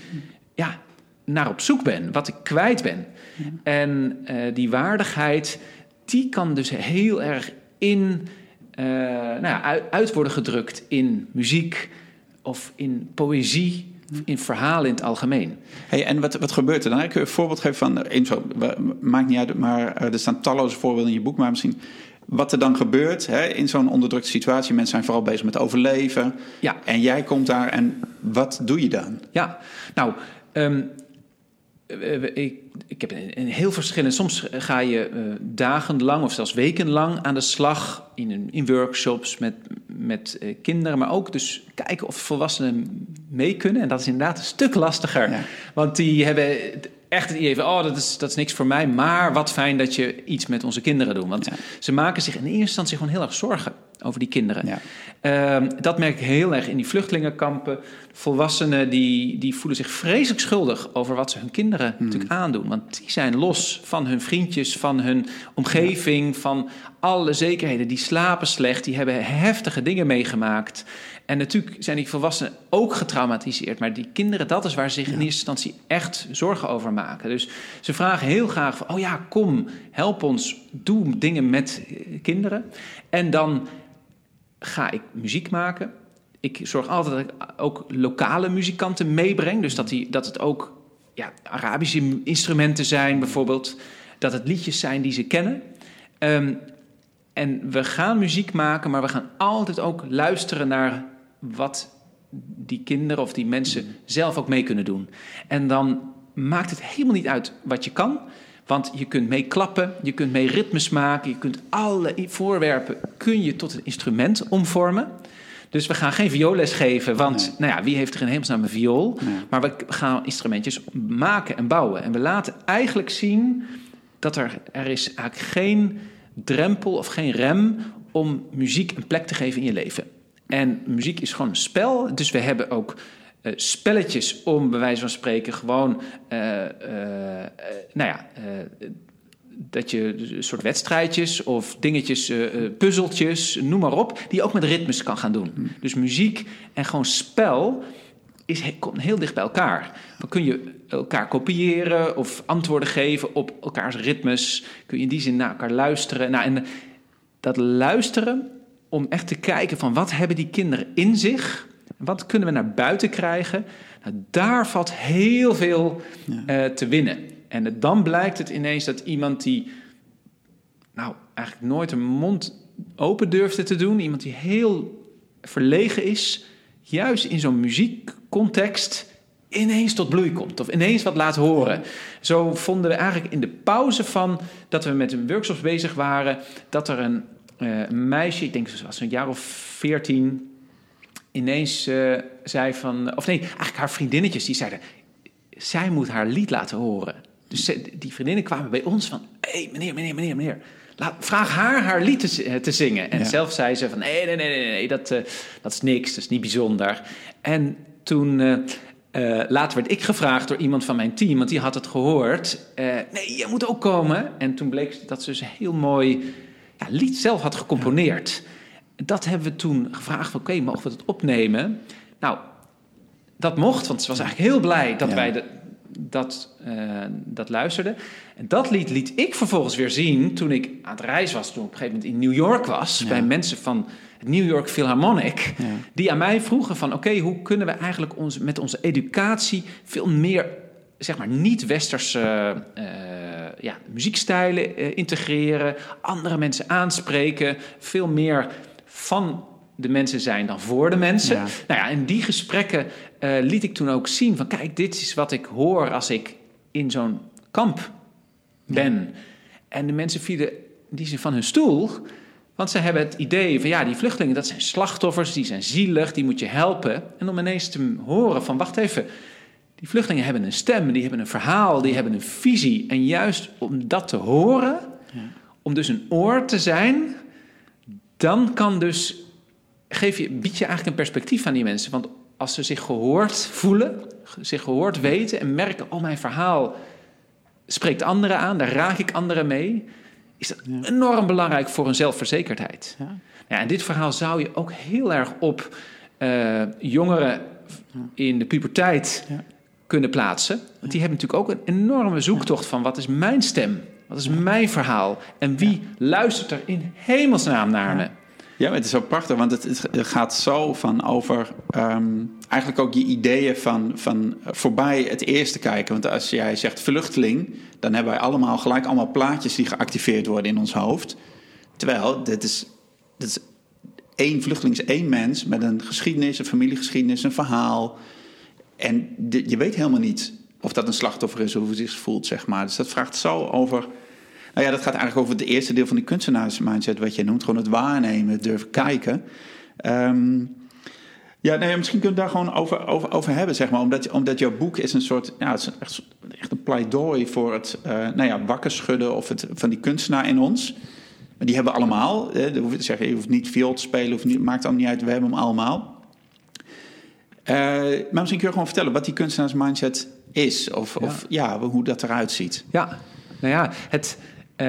Speaker 2: ja, naar op zoek ben, wat ik kwijt ben. En uh, die waardigheid, die kan dus heel erg in uh, nou ja, uit, uit, worden gedrukt in muziek of in poëzie, of in verhalen in het algemeen.
Speaker 1: Hey, en wat, wat gebeurt er dan? Kun je een voorbeeld geven van, info, maakt niet uit, maar eh, er staan talloze voorbeelden in je boek, maar misschien wat er dan gebeurt hè, in zo'n onderdrukte situatie. Mensen zijn vooral bezig met overleven.
Speaker 2: Ja.
Speaker 1: En jij komt daar en wat doe je dan?
Speaker 2: Ja, nou, um, ik, ik heb een, een, heel verschillend. Soms ga je uh, dagenlang of zelfs wekenlang aan de slag in, in workshops met, met uh, kinderen, maar ook dus kijken of volwassenen mee kunnen. En dat is inderdaad een stuk lastiger,
Speaker 1: ja.
Speaker 2: want die hebben echt het idee van: oh, dat is, dat is niks voor mij, maar wat fijn dat je iets met onze kinderen doet. Want
Speaker 1: Ja.
Speaker 2: ze maken zich in eerste instantie gewoon heel erg zorgen over die kinderen.
Speaker 1: Ja.
Speaker 2: Ehm, dat merk ik heel erg in die vluchtelingenkampen. Volwassenen die, die voelen zich vreselijk schuldig over wat ze hun kinderen
Speaker 1: Hmm.
Speaker 2: natuurlijk aandoen. Want die zijn los van hun vriendjes, van hun omgeving, van alle zekerheden. Die slapen slecht, die hebben heftige dingen meegemaakt. En natuurlijk zijn die volwassenen ook getraumatiseerd. Maar die kinderen, dat is waar ze zich in eerste instantie echt zorgen over maken. Dus ze vragen heel graag van, oh ja, kom, help ons, doe dingen met eh, kinderen. En dan ga ik muziek maken. Ik zorg altijd dat ik ook lokale muzikanten meebreng. Dus dat, die, dat het ook ja, Arabische instrumenten zijn, bijvoorbeeld. Dat het liedjes zijn die ze kennen. Um, en we gaan muziek maken, maar we gaan altijd ook luisteren naar wat die kinderen of die mensen zelf ook mee kunnen doen. En dan maakt het helemaal niet uit wat je kan. Want je kunt mee klappen, je kunt mee ritmes maken, je kunt alle voorwerpen kun je tot een instrument omvormen. Dus we gaan geen vioolles geven, want nee. nou ja, wie heeft er in hemelsnaam een viool?
Speaker 1: Nee.
Speaker 2: Maar we gaan instrumentjes maken en bouwen. En we laten eigenlijk zien dat er, er is eigenlijk geen drempel of geen rem om muziek een plek te geven in je leven. En muziek is gewoon een spel, dus we hebben ook uh, spelletjes om bij wijze van spreken gewoon, uh, uh, nou ja, dat je een soort wedstrijdjes of dingetjes, puzzeltjes, noem maar op, die je ook met ritmes kan gaan doen. Hmm. Dus muziek en gewoon spel is, komt heel dicht bij elkaar. Dan kun je elkaar kopiëren of antwoorden geven op elkaars ritmes. Kun je in die zin naar elkaar luisteren. Nou, en dat luisteren om echt te kijken van wat hebben die kinderen in zich? Wat kunnen we naar buiten krijgen? Nou, daar valt heel veel ja. uh, te winnen. En dan blijkt het ineens dat iemand die nou eigenlijk nooit een mond open durfde te doen, iemand die heel verlegen is, juist in zo'n muziekcontext ineens tot bloei komt of ineeens wat laat horen. Zo vonden we eigenlijk in de pauze van dat we met een workshops bezig waren, dat er een, uh, een meisje, ik denk ze was een jaar of veertien, ineens uh, zei van, of nee, eigenlijk haar vriendinnetjes, die zeiden, zij moet haar lied laten horen. Dus ze, die vriendinnen kwamen bij ons van, hé hey, meneer, meneer, meneer, meneer. Laat, vraag haar haar lied te, te zingen. En
Speaker 1: Ja.
Speaker 2: zelf zei ze van, nee, nee, nee, nee, nee dat, uh, dat is niks, dat is niet bijzonder. En toen, uh, later werd ik gevraagd door iemand van mijn team, want die had het gehoord. Uh, nee, je moet ook komen. En toen bleek dat ze dus heel mooi ja, lied zelf had gecomponeerd. Dat hebben we toen gevraagd van, oké, okay, mogen we het opnemen? Nou, dat mocht, want ze was eigenlijk heel blij dat
Speaker 1: Ja.
Speaker 2: wij de, dat, uh, dat luisterden. En dat lied liet ik vervolgens weer zien toen ik aan het reis was. Toen ik op een gegeven moment in New York was.
Speaker 1: Ja.
Speaker 2: Bij mensen van het New York Philharmonic.
Speaker 1: Ja.
Speaker 2: Die aan mij vroegen van... oké, hoe kunnen we eigenlijk ons, met onze educatie... veel meer, zeg maar, niet-westerse uh, ja, muziekstijlen uh, integreren. Andere mensen aanspreken. Veel meer van de mensen zijn dan voor de mensen.
Speaker 1: Ja.
Speaker 2: Nou ja, en die gesprekken eh, liet ik toen ook zien van kijk, dit is wat ik hoor als ik in zo'n kamp ben. En de mensen vielen die zijn van hun stoel, want ze hebben het idee van ja, die vluchtelingen dat zijn slachtoffers, die zijn zielig, die moet je helpen. En om ineens te horen van wacht even, die vluchtelingen hebben een stem, die hebben een verhaal, die hebben een visie. En juist om dat te horen, om dus een oor te zijn, dan kan dus, geef je, bied je eigenlijk een perspectief aan die mensen. Want als ze zich gehoord voelen, zich gehoord weten en merken, oh mijn verhaal spreekt anderen aan, daar raak ik anderen mee, is dat enorm belangrijk voor hun zelfverzekerdheid.
Speaker 1: Ja.
Speaker 2: Ja, en dit verhaal zou je ook heel erg op eh, jongeren in de puberteit
Speaker 1: Ja.
Speaker 2: Kunnen plaatsen. Want die hebben natuurlijk ook een enorme zoektocht van wat is mijn stem? Wat is mijn verhaal? En wie luistert er in hemelsnaam naar me?
Speaker 1: Ja, het is zo prachtig, want het, het gaat zo van over ehm, eigenlijk ook je ideeën van, van voorbij het eerste kijken. Want als jij zegt vluchteling, dan hebben wij allemaal gelijk allemaal plaatjes die geactiveerd worden in ons hoofd. Terwijl dit is, dit is één vluchteling is één mens met een geschiedenis, een familiegeschiedenis, een verhaal. En je weet helemaal niet of dat een slachtoffer is of hoe hij zich voelt, zeg maar. Dus dat vraagt zo over. Nou ja, dat gaat eigenlijk over het eerste deel van die kunstenaarsmindset, wat je noemt. Gewoon het waarnemen, het durven kijken. Ehm, ja, nee, misschien kunnen we het daar gewoon over, over, over hebben, zeg maar. Omdat, omdat jouw boek is een soort, ja, het is echt, echt een pleidooi voor het, eh, nou ja, wakker schudden of het, van die kunstenaar in ons. Die hebben we allemaal. Hè. Je te zeggen, je hoeft niet viool te spelen, hoeft niet, maakt allemaal niet uit. We hebben hem allemaal. Eh, maar misschien kun je gewoon vertellen wat die kunstenaarsmindset is. Of ja. of ja, hoe dat eruit ziet.
Speaker 2: Ja, nou ja, het, uh,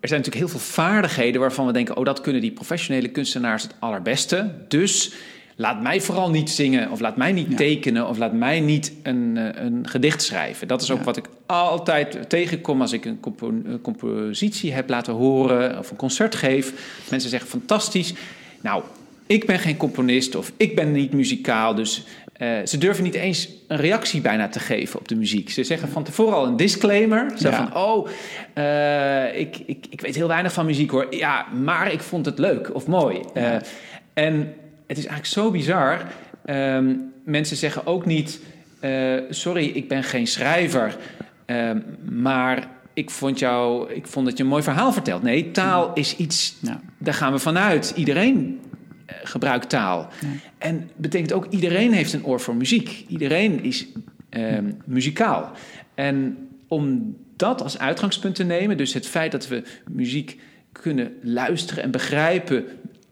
Speaker 2: er zijn natuurlijk heel veel vaardigheden waarvan we denken: oh, dat kunnen die professionele kunstenaars het allerbeste. Dus laat mij vooral niet zingen, of laat mij niet ja. tekenen, of laat mij niet een, een gedicht schrijven. Dat is ook ja. wat ik altijd tegenkom als ik een, compo een compositie heb laten horen of een concert geef. Mensen zeggen: fantastisch. Nou, ik ben geen componist of ik ben niet muzikaal, dus uh, ze durven niet eens een reactie bijna te geven op de muziek. Ze zeggen van tevoren al een disclaimer. Zo ja. van, oh, uh, ik, ik, ik weet heel weinig van muziek hoor. Ja, maar ik vond het leuk of mooi. Uh, en het is eigenlijk zo bizar. Um, mensen zeggen ook niet, sorry, ik ben geen schrijver. Um, maar ik vond, jou, ik vond dat je een mooi verhaal vertelt. Nee, taal is iets, ja. daar gaan we vanuit. Iedereen gebruikt taal. Ja. En betekent ook iedereen heeft een oor voor muziek. Iedereen is uh, muzikaal. En om dat als uitgangspunt te nemen, dus het feit dat we muziek kunnen luisteren en begrijpen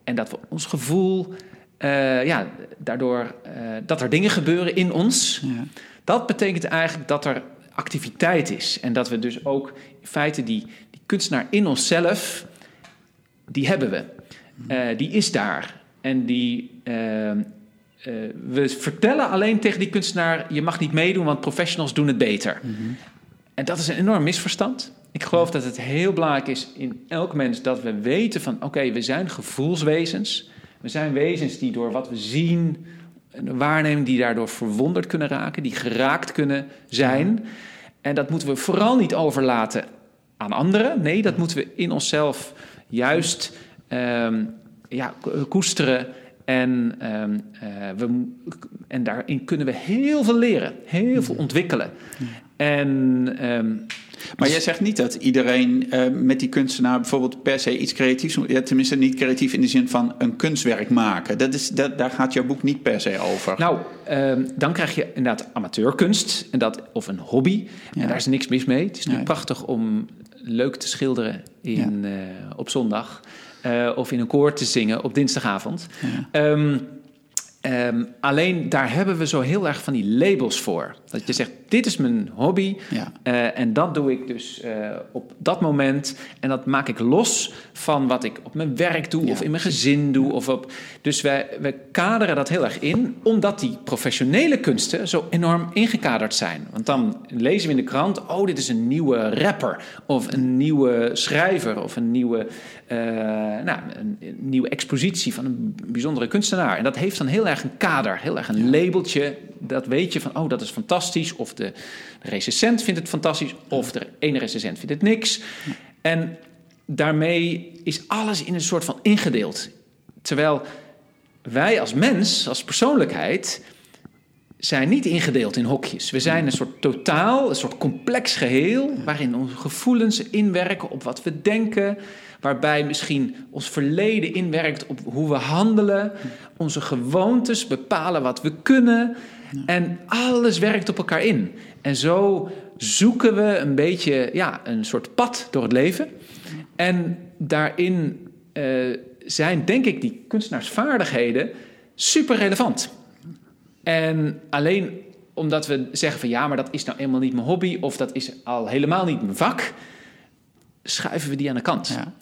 Speaker 2: en dat we ons gevoel, uh, ja, daardoor uh, dat er dingen gebeuren in ons, ja. dat betekent eigenlijk dat er activiteit is en dat we dus ook in feite die, die kunstenaar in onszelf, die hebben we. Uh, die is daar. En die, uh, uh, we vertellen alleen tegen die kunstenaar: je mag niet meedoen, want professionals doen het beter. Mm -hmm. En dat is een enorm misverstand. Ik geloof dat het heel belangrijk is in elk mens dat we weten van: oké, okay, we zijn gevoelswezens. We zijn wezens die door wat we zien, een waarneming die daardoor verwonderd kunnen raken, die geraakt kunnen zijn. -hmm. En dat moeten we vooral niet overlaten aan anderen. Nee, dat moeten we in onszelf juist um, ja, koesteren. En, um, uh, we, en daarin kunnen we heel veel leren, heel veel ontwikkelen. En, um,
Speaker 1: maar jij zegt niet dat iedereen uh, met die kunstenaar bijvoorbeeld per se iets creatiefs moet. Ja, tenminste, niet creatief in de zin van een kunstwerk maken. Dat is, dat, daar gaat jouw boek niet per se over.
Speaker 2: Nou, um, dan krijg je inderdaad amateurkunst en dat, of een hobby. Ja. En daar is niks mis mee. Het is nu prachtig om leuk te schilderen in, uh, op zondag. Uh, of in een koor te zingen op dinsdagavond. Ja. Um, um, alleen daar hebben we zo heel erg van die labels voor. Dat je zegt, dit is mijn hobby ja. uh, en dat doe ik dus uh, op dat moment. En dat maak ik los van wat ik op mijn werk doe ja. of in mijn gezin doe. Of op, dus wij, wij kaderen dat heel erg in, omdat die professionele kunsten zo enorm ingekaderd zijn. Want dan lezen we in de krant, oh, dit is een nieuwe rapper of een nieuwe schrijver of een nieuwe, nou, een, een, nieuwe expositie van een bijzondere kunstenaar. En dat heeft dan heel erg een kader, heel erg een labeltje. Dat weet je van, oh, dat is fantastisch. Of de, de recensent vindt het fantastisch, of de ene recensent vindt het niks. En daarmee is alles in een soort van ingedeeld. Terwijl wij als mens, als persoonlijkheid, zijn niet ingedeeld in hokjes. We zijn een soort totaal, een soort complex geheel, waarin onze gevoelens inwerken op wat we denken, waarbij misschien ons verleden inwerkt op hoe we handelen, onze gewoontes bepalen wat we kunnen. En alles werkt op elkaar in. En zo zoeken we een beetje ja, een soort pad door het leven. En daarin eh, zijn, denk ik, die kunstenaarsvaardigheden super relevant. En alleen omdat we zeggen van ja, maar dat is nou eenmaal niet mijn hobby of dat is al helemaal niet mijn vak, schuiven we die aan de kant.
Speaker 1: Ja.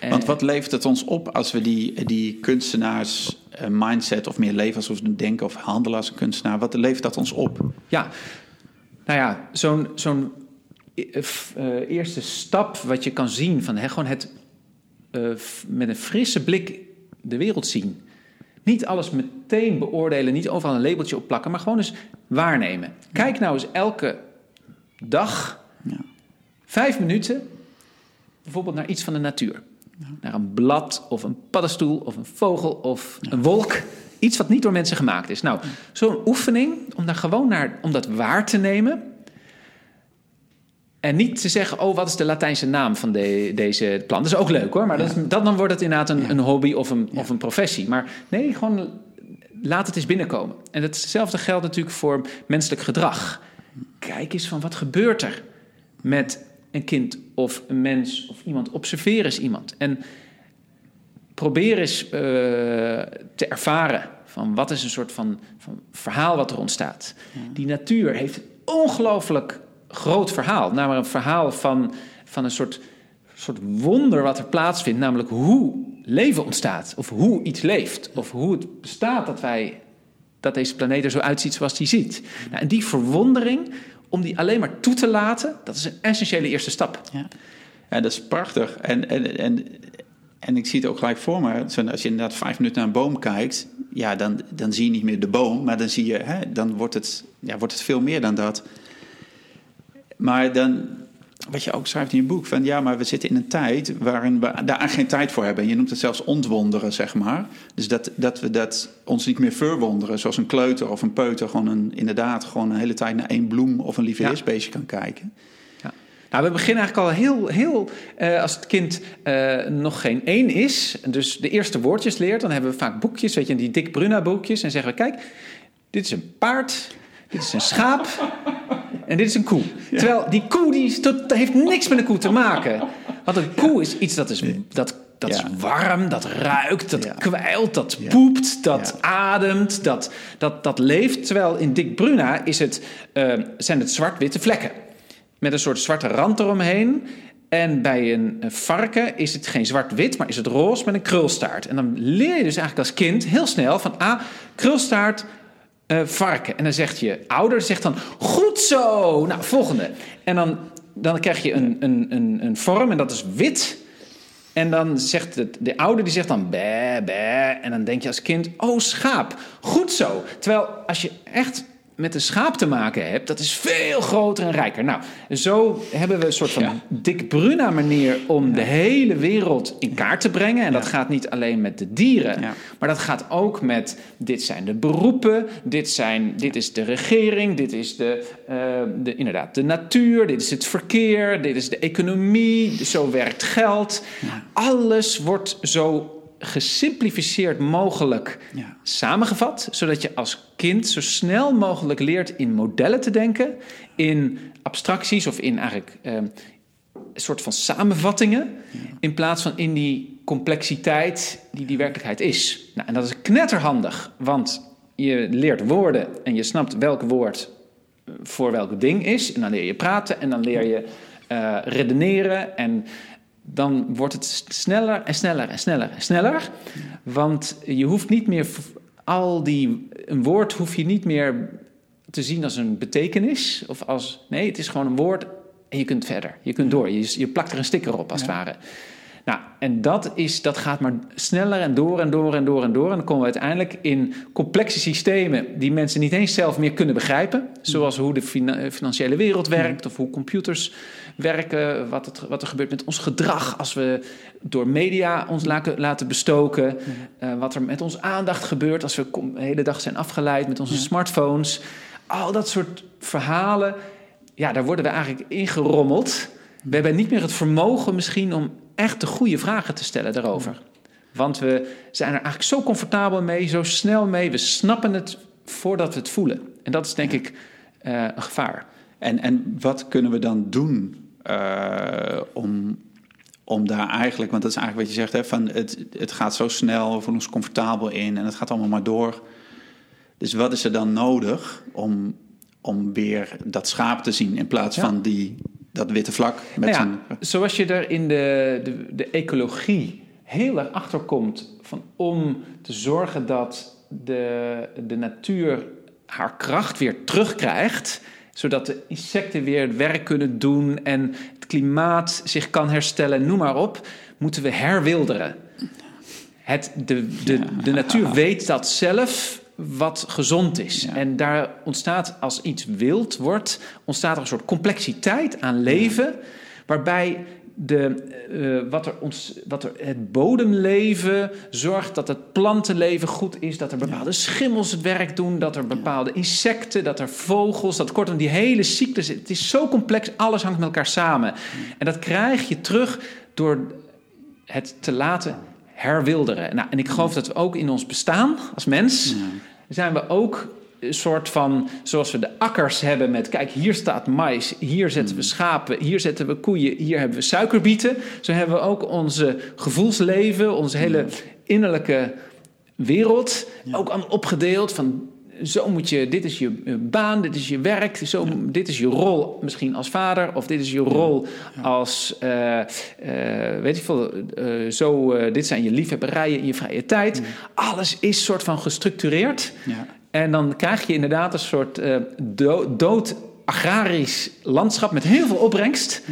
Speaker 1: Want wat levert het ons op als we die, die kunstenaars uh, mindset of meer leven alsof we denken of handelen als een kunstenaar? Wat levert dat ons op?
Speaker 2: Ja, nou ja, zo'n zo'n uh, eerste stap wat je kan zien van hè, gewoon het uh, met een frisse blik de wereld zien. Niet alles meteen beoordelen, niet overal een labeltje op plakken, maar gewoon eens waarnemen. Kijk nou eens elke dag, ja. vijf minuten, bijvoorbeeld naar iets van de natuur. Naar een blad of een paddenstoel of een vogel of een wolk. Iets wat niet door mensen gemaakt is. Nou, zo'n oefening om daar gewoon naar, om dat waar te nemen. En niet te zeggen, oh, wat is de Latijnse naam van de, deze plant? Dat is ook leuk hoor, maar ja. dat, dat, dan wordt het inderdaad een, een hobby of een, of een professie. Maar nee, gewoon laat het eens binnenkomen. En hetzelfde geldt natuurlijk voor menselijk gedrag. Kijk eens van wat gebeurt er met een kind of een mens of iemand. Observeer eens iemand. En probeer eens uh, te ervaren van wat is een soort van, van verhaal wat er ontstaat. Die natuur heeft ongelooflijk groot verhaal. Namelijk een verhaal van, van een soort, soort wonder wat er plaatsvindt. Namelijk hoe leven ontstaat. Of hoe iets leeft. Of hoe het bestaat dat wij dat deze planeet er zo uitziet zoals die ziet. Nou, en die verwondering, om die alleen maar toe te laten, dat is een essentiële eerste stap.
Speaker 1: Ja, ja dat is prachtig. En, en, en, en ik zie het ook gelijk voor me. Als je inderdaad vijf minuten naar een boom kijkt, ja, dan, dan zie je niet meer de boom, maar dan zie je, hè, dan wordt het, ja, wordt het veel meer dan dat. Maar dan, wat je ook schrijft in je boek, van ja, maar we zitten in een tijd waarin we daar geen tijd voor hebben. Je noemt het zelfs ontwonderen, zeg maar. Dus dat, dat we dat ons niet meer verwonderen, zoals een kleuter of een peuter gewoon een, inderdaad gewoon een hele tijd naar één bloem of een lieveheersbeestje ja. kan kijken.
Speaker 2: Ja. Nou, we beginnen eigenlijk al heel, heel uh, als het kind uh, nog geen één is, dus de eerste woordjes leert, dan hebben we vaak boekjes, weet je, die Dick Bruna boekjes, en zeggen we, kijk, dit is een paard, dit is een schaap en dit is een koe. Terwijl die koe die tot, heeft niks met een koe te maken. Want een koe is iets dat is, dat, dat is warm, dat ruikt, dat kwijlt, dat poept, dat ademt, dat, dat, dat leeft. Terwijl in Dick Bruna is het, uh, zijn het zwart-witte vlekken. Met een soort zwarte rand eromheen. En bij een varken is het geen zwart-wit, maar is het roze met een krulstaart. En dan leer je dus eigenlijk als kind heel snel van... ah, krulstaart, uh, varken. En dan zegt je ouder, zegt dan, goed zo. Nou, volgende. En dan, dan krijg je een, een, een, een vorm en dat is wit. En dan zegt de ouder, die zegt dan, bé, bé. En dan denk je als kind, oh, schaap. Goed zo. Terwijl als je echt met een schaap te maken hebt, dat is veel groter en rijker. Nou, zo hebben we een soort van ja. Dick Bruna manier om ja. de hele wereld in kaart te brengen. En dat gaat niet alleen met de dieren, maar dat gaat ook met dit zijn de beroepen, dit, zijn, dit is de regering, dit is de, uh, de, inderdaad de natuur, dit is het verkeer, dit is de economie, zo werkt geld. Alles wordt zo gesimplificeerd mogelijk ja. samengevat, zodat je als kind zo snel mogelijk leert in modellen te denken, in abstracties of in eigenlijk uh, een soort van samenvattingen, ja. in plaats van in die complexiteit die die werkelijkheid is. Nou, en dat is knetterhandig, want je leert woorden en je snapt welk woord voor welk ding is, en dan leer je praten en dan leer je uh, redeneren en dan wordt het sneller en sneller en sneller en sneller. Want je hoeft niet meer al die. Een woord hoef je niet meer te zien als een betekenis. Of als. Nee, het is gewoon een woord en je kunt verder. Je kunt door. Je, je plakt er een sticker op, als ja. het ware. Nou, en dat, is, dat gaat maar sneller en door en door en door en door. En dan komen we uiteindelijk in complexe systemen die mensen niet eens zelf meer kunnen begrijpen. Zoals hoe de financiële wereld werkt of hoe computers werken. Wat, het, wat er gebeurt met ons gedrag als we door media ons laten bestoken. Uh, wat er met onze aandacht gebeurt als we de hele dag zijn afgeleid met onze smartphones. Al dat soort verhalen, ja, daar worden we eigenlijk ingerommeld. We hebben niet meer het vermogen misschien om echt de goede vragen te stellen daarover. Want we zijn er eigenlijk zo comfortabel mee, zo snel mee. We snappen het voordat we het voelen. En dat is denk ik uh, een gevaar.
Speaker 1: En, en wat kunnen we dan doen om, om daar eigenlijk, want dat is eigenlijk wat je zegt, hè, van het, het gaat zo snel, we voelen ons comfortabel in en het gaat allemaal maar door. Dus wat is er dan nodig om, om weer dat schaap te zien in plaats van die, dat witte vlak?
Speaker 2: Met nou ja, Zoals je er in de, de, de ecologie heel erg achter komt van om te zorgen dat de, de natuur haar kracht weer terugkrijgt zodat de insecten weer het werk kunnen doen en het klimaat zich kan herstellen, noem maar op, moeten we herwilderen. Het, de, de, de natuur weet dat zelf wat gezond is. En daar ontstaat, als iets wild wordt, ontstaat er een soort complexiteit aan leven, waarbij de, uh, wat, er ons, wat er het bodemleven zorgt dat het plantenleven goed is, dat er bepaalde schimmels het werk doen, dat er bepaalde insecten, dat er vogels, dat kortom die hele cyclus, het is zo complex, alles hangt met elkaar samen. En dat krijg je terug door het te laten herwilderen. Nou, en ik geloof dat we ook in ons bestaan als mens, zijn we ook soort van, zoals we de akkers hebben met, kijk, hier staat mais, hier zetten we hmm. schapen, hier zetten we koeien, hier hebben we suikerbieten. Zo hebben we ook onze gevoelsleven, onze hele hmm. innerlijke wereld ook allemaal opgedeeld van zo moet je, dit is je baan, dit is je werk, zo, dit is je rol misschien als vader, of dit is je rol als, uh, uh, weet je veel, uh, zo, dit zijn je liefhebberijen in je vrije tijd. Hmm. Alles is soort van gestructureerd. En dan krijg je inderdaad een soort uh, dood agrarisch landschap met heel veel opbrengst.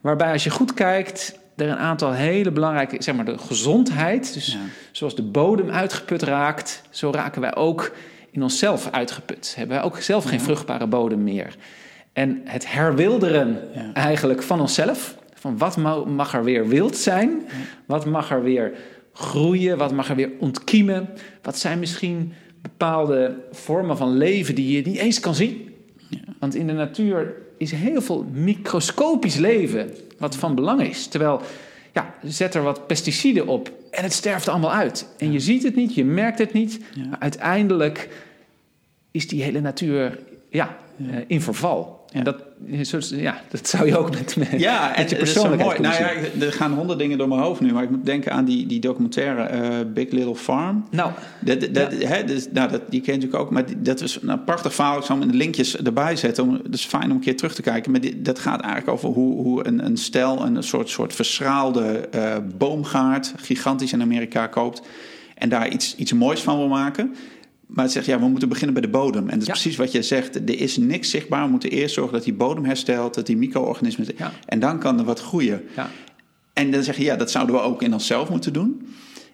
Speaker 2: Waarbij als je goed kijkt, er een aantal hele belangrijke, zeg maar de gezondheid. Dus zoals de bodem uitgeput raakt, zo raken wij ook in onszelf uitgeput. Hebben wij ook zelf geen vruchtbare bodem meer. En het herwilderen eigenlijk van onszelf. Van wat mag er weer wild zijn? Wat mag er weer groeien? Wat mag er weer ontkiemen? Wat zijn misschien bepaalde vormen van leven die je niet eens kan zien. Ja. Want in de natuur is heel veel microscopisch leven wat van belang is. Terwijl, ja, zet er wat pesticiden op en het sterft allemaal uit. En je ziet het niet, je merkt het niet. Maar uiteindelijk is die hele natuur ja, uh, in verval. En dat, ja, dat zou je ook met, met,
Speaker 1: ja, je persoonlijkheid mooi. Nou ja, er gaan honderd dingen door mijn hoofd nu. Maar ik moet denken aan die, die documentaire uh, Big Little Farm.
Speaker 2: Nou,
Speaker 1: dat, dat, hè, dus, nou dat, die ken je natuurlijk ook. Maar die, dat was een prachtig verhaal. Ik zal hem in de linkjes erbij zetten. Om, dat is fijn om een keer terug te kijken. Maar die, dat gaat eigenlijk over hoe, hoe een, een stel... een soort, soort verschraalde uh, boomgaard... gigantisch in Amerika koopt... en daar iets, iets moois van wil maken... Maar het zegt, ja, we moeten beginnen bij de bodem. En dat is precies wat je zegt. Er is niks zichtbaar. We moeten eerst zorgen dat die bodem herstelt, dat die micro-organismen... En dan kan er wat groeien. Ja. En dan zeg je, ja, dat zouden we ook in onszelf moeten doen.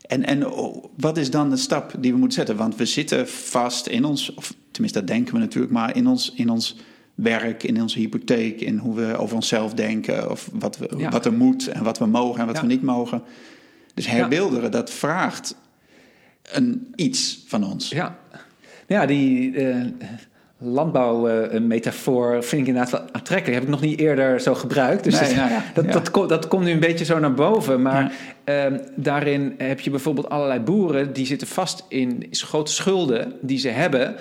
Speaker 1: En, en oh, wat is dan de stap die we moeten zetten? Want we zitten vast in ons, of tenminste dat denken we natuurlijk... maar in ons, in ons werk, in onze hypotheek... in hoe we over onszelf denken... of wat, we, wat er moet en wat we mogen en wat we niet mogen. Dus herbeelderen, dat vraagt een iets van ons.
Speaker 2: Ja, ja die uh, landbouwmetafoor vind ik inderdaad wel aantrekkelijk. Heb ik nog niet eerder zo gebruikt. Dus dat, ja, dat, dat, dat, komt nu een beetje zo naar boven. Maar Ehm, daarin heb je bijvoorbeeld allerlei boeren die zitten vast in grote schulden die ze hebben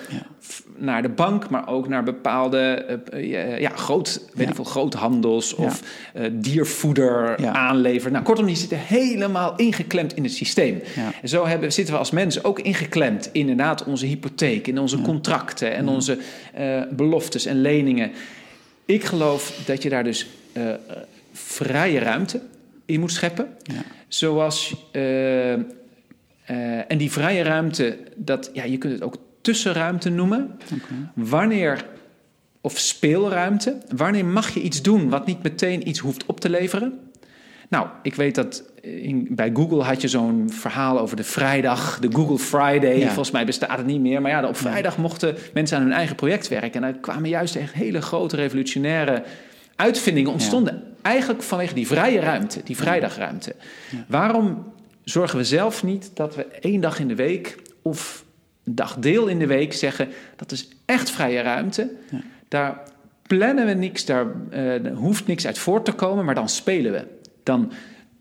Speaker 2: naar de bank, maar ook naar bepaalde uh, ja, groot, weet ik veel, groothandels of uh, diervoeder aanleveren. Nou, kortom, die zitten helemaal ingeklemd in het systeem. En zo hebben, zitten we als mensen ook ingeklemd in inderdaad onze hypotheek, in onze contracten en onze uh, beloftes en leningen. Ik geloof dat je daar dus vrije ruimte in moet scheppen. Ja. Zoals, uh, uh, en die vrije ruimte, dat, ja, je kunt het ook tussenruimte noemen. Okay. Wanneer, of speelruimte, wanneer mag je iets doen wat niet meteen iets hoeft op te leveren? Nou, ik weet dat in, bij Google had je zo'n verhaal over de vrijdag, de Google Friday.
Speaker 1: Ja.
Speaker 2: Volgens mij bestaat het niet meer. Maar ja, op vrijdag mochten mensen aan hun eigen project werken. En daar kwamen juist echt hele grote revolutionaire uitvindingen ontstonden. Eigenlijk vanwege die vrije ruimte, die vrijdagruimte. Waarom zorgen we zelf niet dat we één dag in de week of een dagdeel in de week zeggen dat is echt vrije ruimte. Daar plannen we niks, daar eh, hoeft niks uit voort te komen, maar dan spelen we. Dan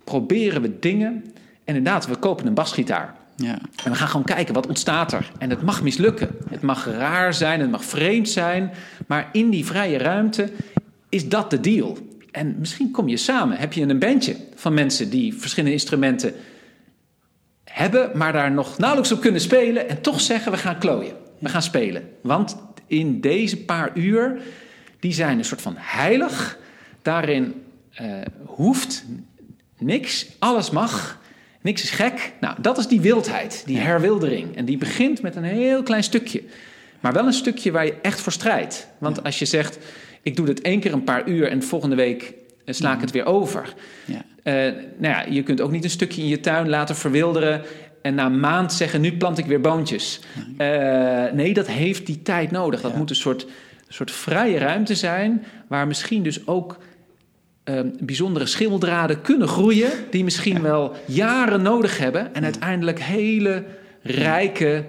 Speaker 2: proberen we dingen. En inderdaad, we kopen een basgitaar.
Speaker 1: Ja.
Speaker 2: En we gaan gewoon kijken, wat ontstaat er? En het mag mislukken. Het mag raar zijn, het mag vreemd zijn. Maar in die vrije ruimte is dat de deal. En misschien kom je samen. Heb je een bandje van mensen die verschillende instrumenten hebben... maar daar nog nauwelijks op kunnen spelen... en toch zeggen, we gaan klooien. We gaan spelen. Want in deze paar uur, die zijn een soort van heilig. Daarin eh, hoeft niks, alles mag... Niks is gek. Nou, dat is die wildheid, die herwildering. En die begint met een heel klein stukje. Maar wel een stukje waar je echt voor strijdt. Want als je zegt, ik doe dit één keer een paar uur... en volgende week eh, sla ik het weer over.
Speaker 1: Ja.
Speaker 2: Eh, nou ja, je kunt ook niet een stukje in je tuin laten verwilderen... en na een maand zeggen, nu plant ik weer boontjes. Eh, nee, dat heeft die tijd nodig. Dat
Speaker 1: Ja.
Speaker 2: moet een soort, een soort vrije ruimte zijn... waar misschien dus ook eh, bijzondere schimmeldraden kunnen groeien... die misschien wel jaren nodig hebben... en uiteindelijk hele rijke...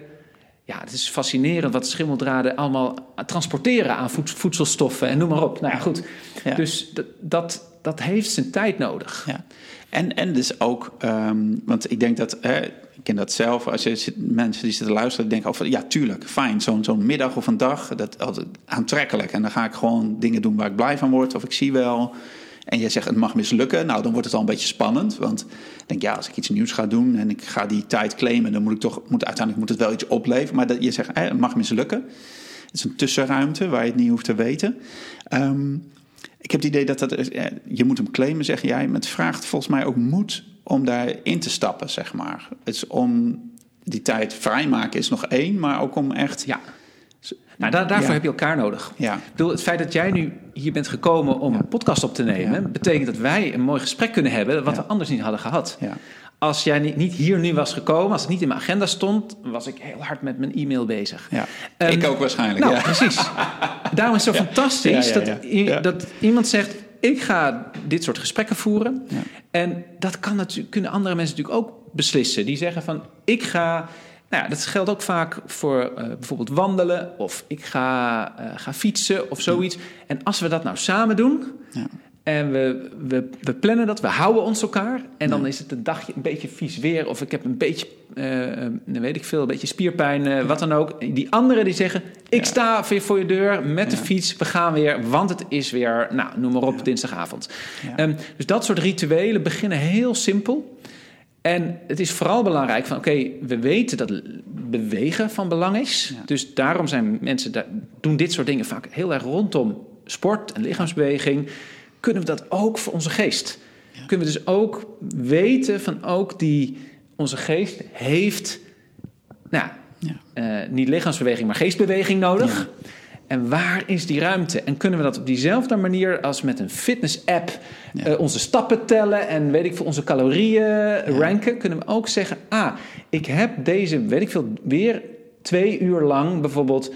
Speaker 2: Ja, het is fascinerend wat schimmeldraden allemaal transporteren aan voed- voedselstoffen en noem maar op. Nou ja, goed.
Speaker 1: Ja.
Speaker 2: Dus dat, dat, dat heeft zijn tijd nodig.
Speaker 1: Ja. En, en dus ook, ehm, want ik denk dat, hè, ik ken dat zelf, als je zit, mensen die zitten luisteren, denken over, ja, tuurlijk, fijn, zo'n zo'n middag of een dag, dat altijd aantrekkelijk. En dan ga ik gewoon dingen doen waar ik blij van word, of ik zie wel. En jij zegt, het mag mislukken, nou, dan wordt het al een beetje spannend. Want ik denk, ja, als ik iets nieuws ga doen en ik ga die tijd claimen, dan moet ik toch, moet, uiteindelijk moet het wel iets opleveren. Maar dat, je zegt, het mag mislukken. Het is een tussenruimte waar je het niet hoeft te weten. Ehm, ik heb het idee dat dat, je moet hem claimen, zeg jij. Maar het vraagt volgens mij ook moed om daarin te stappen, zeg maar. Het is om die tijd vrijmaken is nog één, maar ook om echt...
Speaker 2: Ja. Nou, daar, daarvoor
Speaker 1: Ja.
Speaker 2: heb je elkaar nodig.
Speaker 1: Ja.
Speaker 2: Ik bedoel, het feit dat jij nu hier bent gekomen om een podcast op te nemen, betekent dat wij een mooi gesprek kunnen hebben, wat we anders niet hadden gehad.
Speaker 1: Ja.
Speaker 2: Als jij niet, niet hier nu was gekomen, als het niet in mijn agenda stond, was ik heel hard met mijn e-mail bezig.
Speaker 1: Ja.
Speaker 2: Ehm,
Speaker 1: ik ook waarschijnlijk,
Speaker 2: Nou,
Speaker 1: ja.
Speaker 2: precies. Daarom is het zo fantastisch. Dat, dat iemand zegt: Ik ga dit soort gesprekken voeren. En dat kan natuurlijk, kunnen andere mensen natuurlijk ook beslissen. Die zeggen: van ik ga. Nou ja, dat geldt ook vaak voor eh, bijvoorbeeld wandelen of ik ga, eh, ga fietsen of zoiets. En als we dat nou samen doen
Speaker 1: Ja.
Speaker 2: en we, we, we plannen dat, we houden ons elkaar. En dan is het een dagje een beetje vies weer. Of ik heb een beetje, eh, weet ik veel, een beetje spierpijn, wat dan ook. Die anderen die zeggen, ik sta weer voor je deur met de fiets. We gaan weer, want het is weer, nou, noem maar op, dinsdagavond. Ehm, dus dat soort rituelen beginnen heel simpel. En het is vooral belangrijk van, oké, we weten dat bewegen van belang is.
Speaker 1: Ja.
Speaker 2: Dus daarom zijn mensen, daar, doen dit soort dingen vaak heel erg rondom sport en lichaamsbeweging. Kunnen we dat ook voor onze geest? Kunnen we dus ook weten van ook die, onze geest heeft, nou,
Speaker 1: Ja.
Speaker 2: eh, niet lichaamsbeweging, maar geestbeweging nodig. En waar is die ruimte? En kunnen we dat op diezelfde manier als met een fitness-app
Speaker 1: Ja.
Speaker 2: eh, onze stappen tellen en weet ik veel, onze calorieën ranken? Kunnen we ook zeggen: Ah, ik heb deze, weet ik veel, weer twee uur lang bijvoorbeeld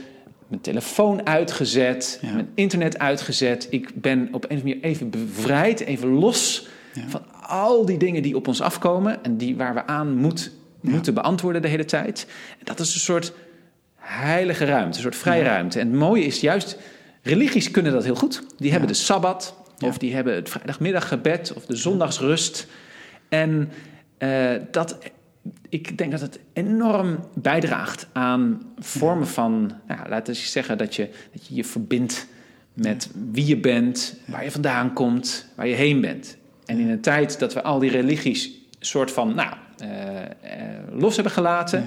Speaker 2: mijn telefoon uitgezet,
Speaker 1: Ja.
Speaker 2: mijn internet uitgezet. Ik ben op een of andere manier even bevrijd, even los van al die dingen die op ons afkomen en die waar we aan moet, moeten beantwoorden de hele tijd. En dat is een soort heilige ruimte, een soort vrije ruimte. En het mooie is juist, religies kunnen dat heel goed. Die hebben de Sabbat, of die hebben het vrijdagmiddaggebed, of de zondagsrust. En eh, dat, ik denk dat het enorm bijdraagt aan vormen van, nou, laten we zeggen dat je, dat je je verbindt met wie je bent, waar je vandaan komt, waar je heen bent. En in een tijd dat we al die religies soort van, nou, eh, eh, los hebben gelaten,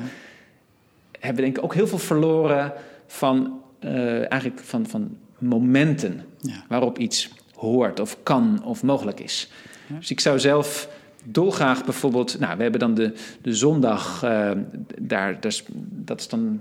Speaker 2: hebben we denk ik ook heel veel verloren van, eh, eigenlijk van, van momenten
Speaker 1: Ja.
Speaker 2: waarop iets hoort of kan of mogelijk is. Dus ik zou zelf dolgraag bijvoorbeeld... Nou, we hebben dan de, de zondag, uh, daar, dat is dan...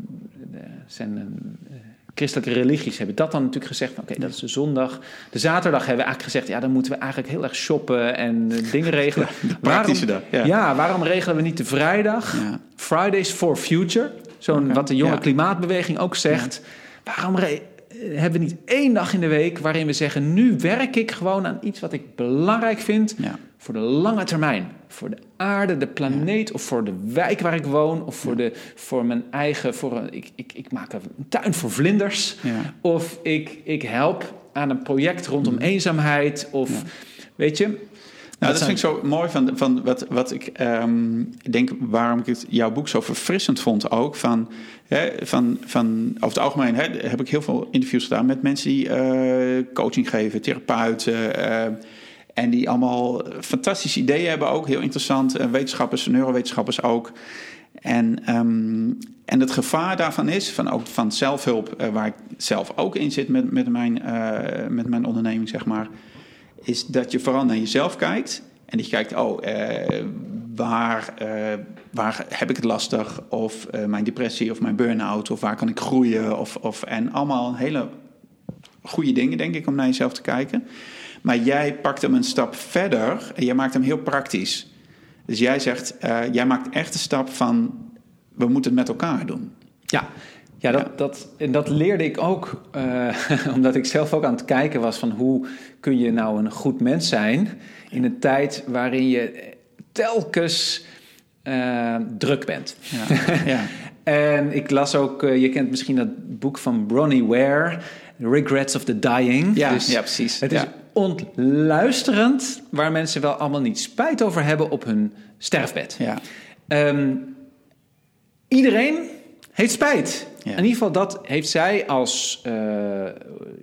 Speaker 2: Uh, zijn uh, christelijke religies hebben dat dan natuurlijk gezegd... oké, dat is de zondag. De zaterdag hebben we eigenlijk gezegd... ja, dan moeten we eigenlijk heel erg shoppen en dingen regelen.
Speaker 1: de praktische
Speaker 2: waarom,
Speaker 1: dag, ja.
Speaker 2: ja. waarom regelen we niet de vrijdag?
Speaker 1: Ja.
Speaker 2: Fridays for Future, zo'n wat de jonge
Speaker 1: ja.
Speaker 2: klimaatbeweging ook zegt. Waarom re- hebben we niet één dag in de week waarin we zeggen: nu werk ik gewoon aan iets wat ik belangrijk vind
Speaker 1: Ja.
Speaker 2: voor de lange termijn, voor de aarde, de planeet, of voor de wijk waar ik woon, of voor, de, voor mijn eigen, voor een, ik, ik, ik maak een tuin voor vlinders, of ik, ik help aan een project rondom
Speaker 1: Mm.
Speaker 2: eenzaamheid, of weet je.
Speaker 1: Nou, dat,
Speaker 2: zijn-
Speaker 1: vind ik zo mooi van, van wat, wat ik ehm, denk, waarom ik het, jouw boek zo verfrissend vond ook. Van, hè, van, van, over het algemeen hè, heb ik heel veel interviews gedaan met mensen die eh, coaching geven, therapeuten. eh, en die allemaal fantastische ideeën hebben ook, heel interessant. Eh, wetenschappers, neurowetenschappers ook. En, ehm, en het gevaar daarvan is, van, ook van zelfhulp, waar ik zelf ook in zit met, met, mijn, met mijn onderneming, zeg maar is dat je vooral naar jezelf kijkt. En dat je kijkt, oh, eh, waar, eh, waar heb ik het lastig? Of eh, mijn depressie of mijn burn-out. Of waar kan ik groeien? Of, of, en allemaal hele goede dingen, denk ik, om naar jezelf te kijken. Maar jij pakt hem een stap verder en jij maakt hem heel praktisch. Dus jij zegt, jij maakt echt de stap van, we moeten het met elkaar doen.
Speaker 2: Ja, ja, dat. Dat, en dat leerde ik ook, eh, omdat ik zelf ook aan het kijken was van hoe kun je nou een goed mens zijn in een tijd waarin je telkens eh, druk bent.
Speaker 1: Ja, ja.
Speaker 2: En ik las ook, eh, je kent misschien dat boek van Bronnie Ware, Regrets of the Dying.
Speaker 1: Ja,
Speaker 2: Dus
Speaker 1: ja, precies.
Speaker 2: Het is ontluisterend waar mensen wel allemaal niet spijt over hebben op hun sterfbed.
Speaker 1: ja.
Speaker 2: Ehm, iedereen heeft spijt.
Speaker 1: Ja.
Speaker 2: In ieder geval, dat heeft zij als, eh,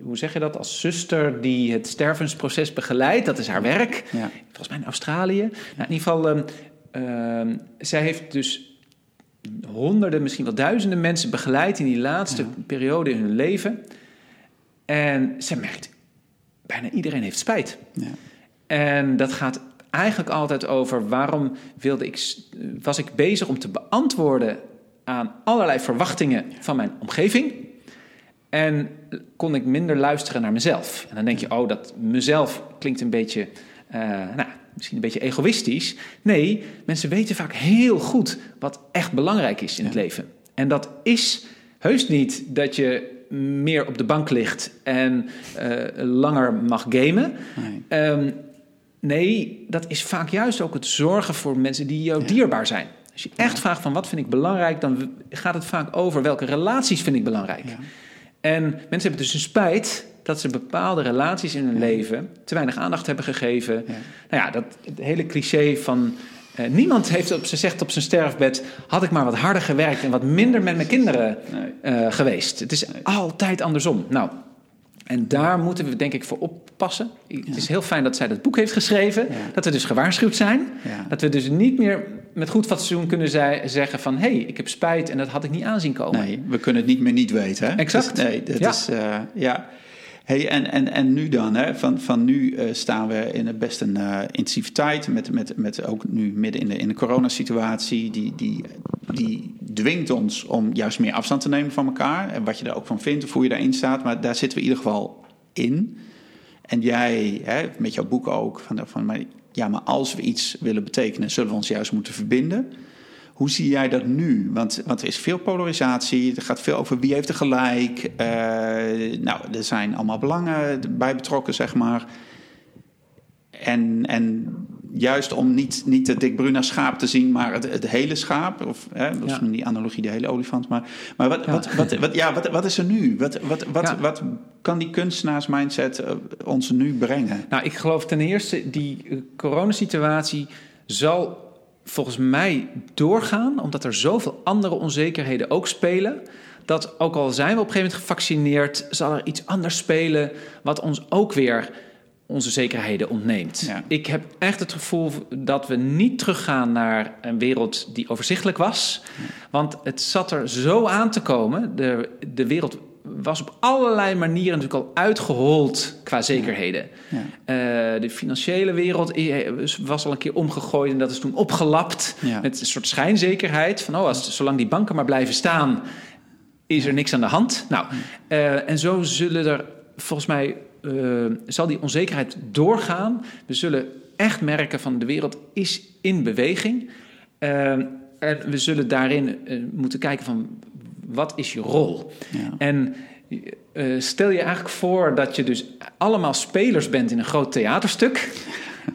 Speaker 2: hoe zeg je dat, als zuster die het stervensproces begeleidt. Dat is haar werk.
Speaker 1: Ja.
Speaker 2: Volgens mij in Australië. Nou, in ieder geval, ehm, ehm, zij heeft dus honderden, misschien wel duizenden mensen begeleid in die laatste periode in hun leven. En ze merkt, bijna iedereen heeft spijt.
Speaker 1: ja.
Speaker 2: En dat gaat eigenlijk altijd over waarom wilde ik, was ik bezig om te beantwoorden aan allerlei verwachtingen van mijn omgeving. En kon ik minder luisteren naar mezelf. En dan denk je, oh, dat mezelf klinkt een beetje, eh, nou, misschien een beetje egoïstisch. Nee, mensen weten vaak heel goed wat echt belangrijk is in het leven. En dat is heus niet dat je meer op de bank ligt en eh, langer mag gamen.
Speaker 1: Nee.
Speaker 2: Ehm, nee, dat is vaak juist ook het zorgen voor mensen die jou dierbaar zijn. Als je echt vraagt van wat vind ik belangrijk, dan gaat het vaak over welke relaties vind ik belangrijk. En mensen hebben dus een spijt dat ze bepaalde relaties in hun leven te weinig aandacht hebben gegeven.
Speaker 1: Ja.
Speaker 2: Nou ja, dat het hele cliché van eh, niemand heeft op, ze zegt op zijn sterfbed: had ik maar wat harder gewerkt en wat minder met mijn kinderen
Speaker 1: Nee.
Speaker 2: eh, geweest. Het is altijd andersom. Nou, en daar moeten we denk ik voor oppassen. Het is heel fijn dat zij dat boek heeft geschreven. Dat we dus gewaarschuwd zijn. Dat we dus niet meer met goed fatsoen kunnen zij- zeggen van... hé, hey, ik heb spijt en dat had ik niet aanzien komen.
Speaker 1: Nee, we kunnen het niet meer niet weten. Hè?
Speaker 2: Exact.
Speaker 1: Dus, nee, dat
Speaker 2: Ja.
Speaker 1: is... eh, ja. Hey, en, en, en nu dan? Hè? Van, van nu eh, staan we in een best een intensieve tijd. Met, met, met ook nu midden in de, in de coronasituatie. Die, die, die dwingt ons om juist meer afstand te nemen van elkaar. En wat je er ook van vindt of hoe je daarin staat. Maar daar zitten we in ieder geval in. En jij, hè, met jouw boek ook, van, van maar, ja, maar als we iets willen betekenen, zullen we ons juist moeten verbinden. Hoe zie jij dat nu? Want, want er is veel polarisatie, er gaat veel over wie heeft er gelijk. Eh, nou, er zijn allemaal belangen bij betrokken, zeg maar. En, en juist om niet, niet het Dick Bruna schaap te zien, maar het, het hele schaap. Of hè, dat is
Speaker 2: Ja.
Speaker 1: die analogie, de hele olifant. Maar, maar wat,
Speaker 2: Ja.
Speaker 1: wat, wat, wat, ja, wat, wat is er nu? Wat, wat, wat,
Speaker 2: Ja.
Speaker 1: wat kan die kunstenaarsmindset eh, ons nu brengen?
Speaker 2: Nou, ik geloof ten eerste, die eh, coronasituatie zal volgens mij doorgaan... omdat er zoveel andere onzekerheden ook spelen... dat ook al zijn we op een gegeven moment gevaccineerd... zal er iets anders spelen wat ons ook weer onze zekerheden ontneemt.
Speaker 1: Ja.
Speaker 2: Ik heb echt het gevoel dat we niet teruggaan naar een wereld die overzichtelijk was. Want het zat er zo aan te komen. De, de wereld was op allerlei manieren natuurlijk al uitgehold qua zekerheden.
Speaker 1: Ja.
Speaker 2: Eh, de financiële wereld was al een keer omgegooid en dat is toen opgelapt met een soort schijnzekerheid van oh, als, zolang die banken maar blijven staan, is er niks aan de hand. Nou, eh, en zo zullen er volgens mij eh, zal die onzekerheid doorgaan. We zullen echt merken van de wereld is in beweging. Eh, en we zullen daarin eh, moeten kijken van wat is je rol?
Speaker 1: Ja.
Speaker 2: En stel je eigenlijk voor dat je dus allemaal spelers bent in een groot theaterstuk.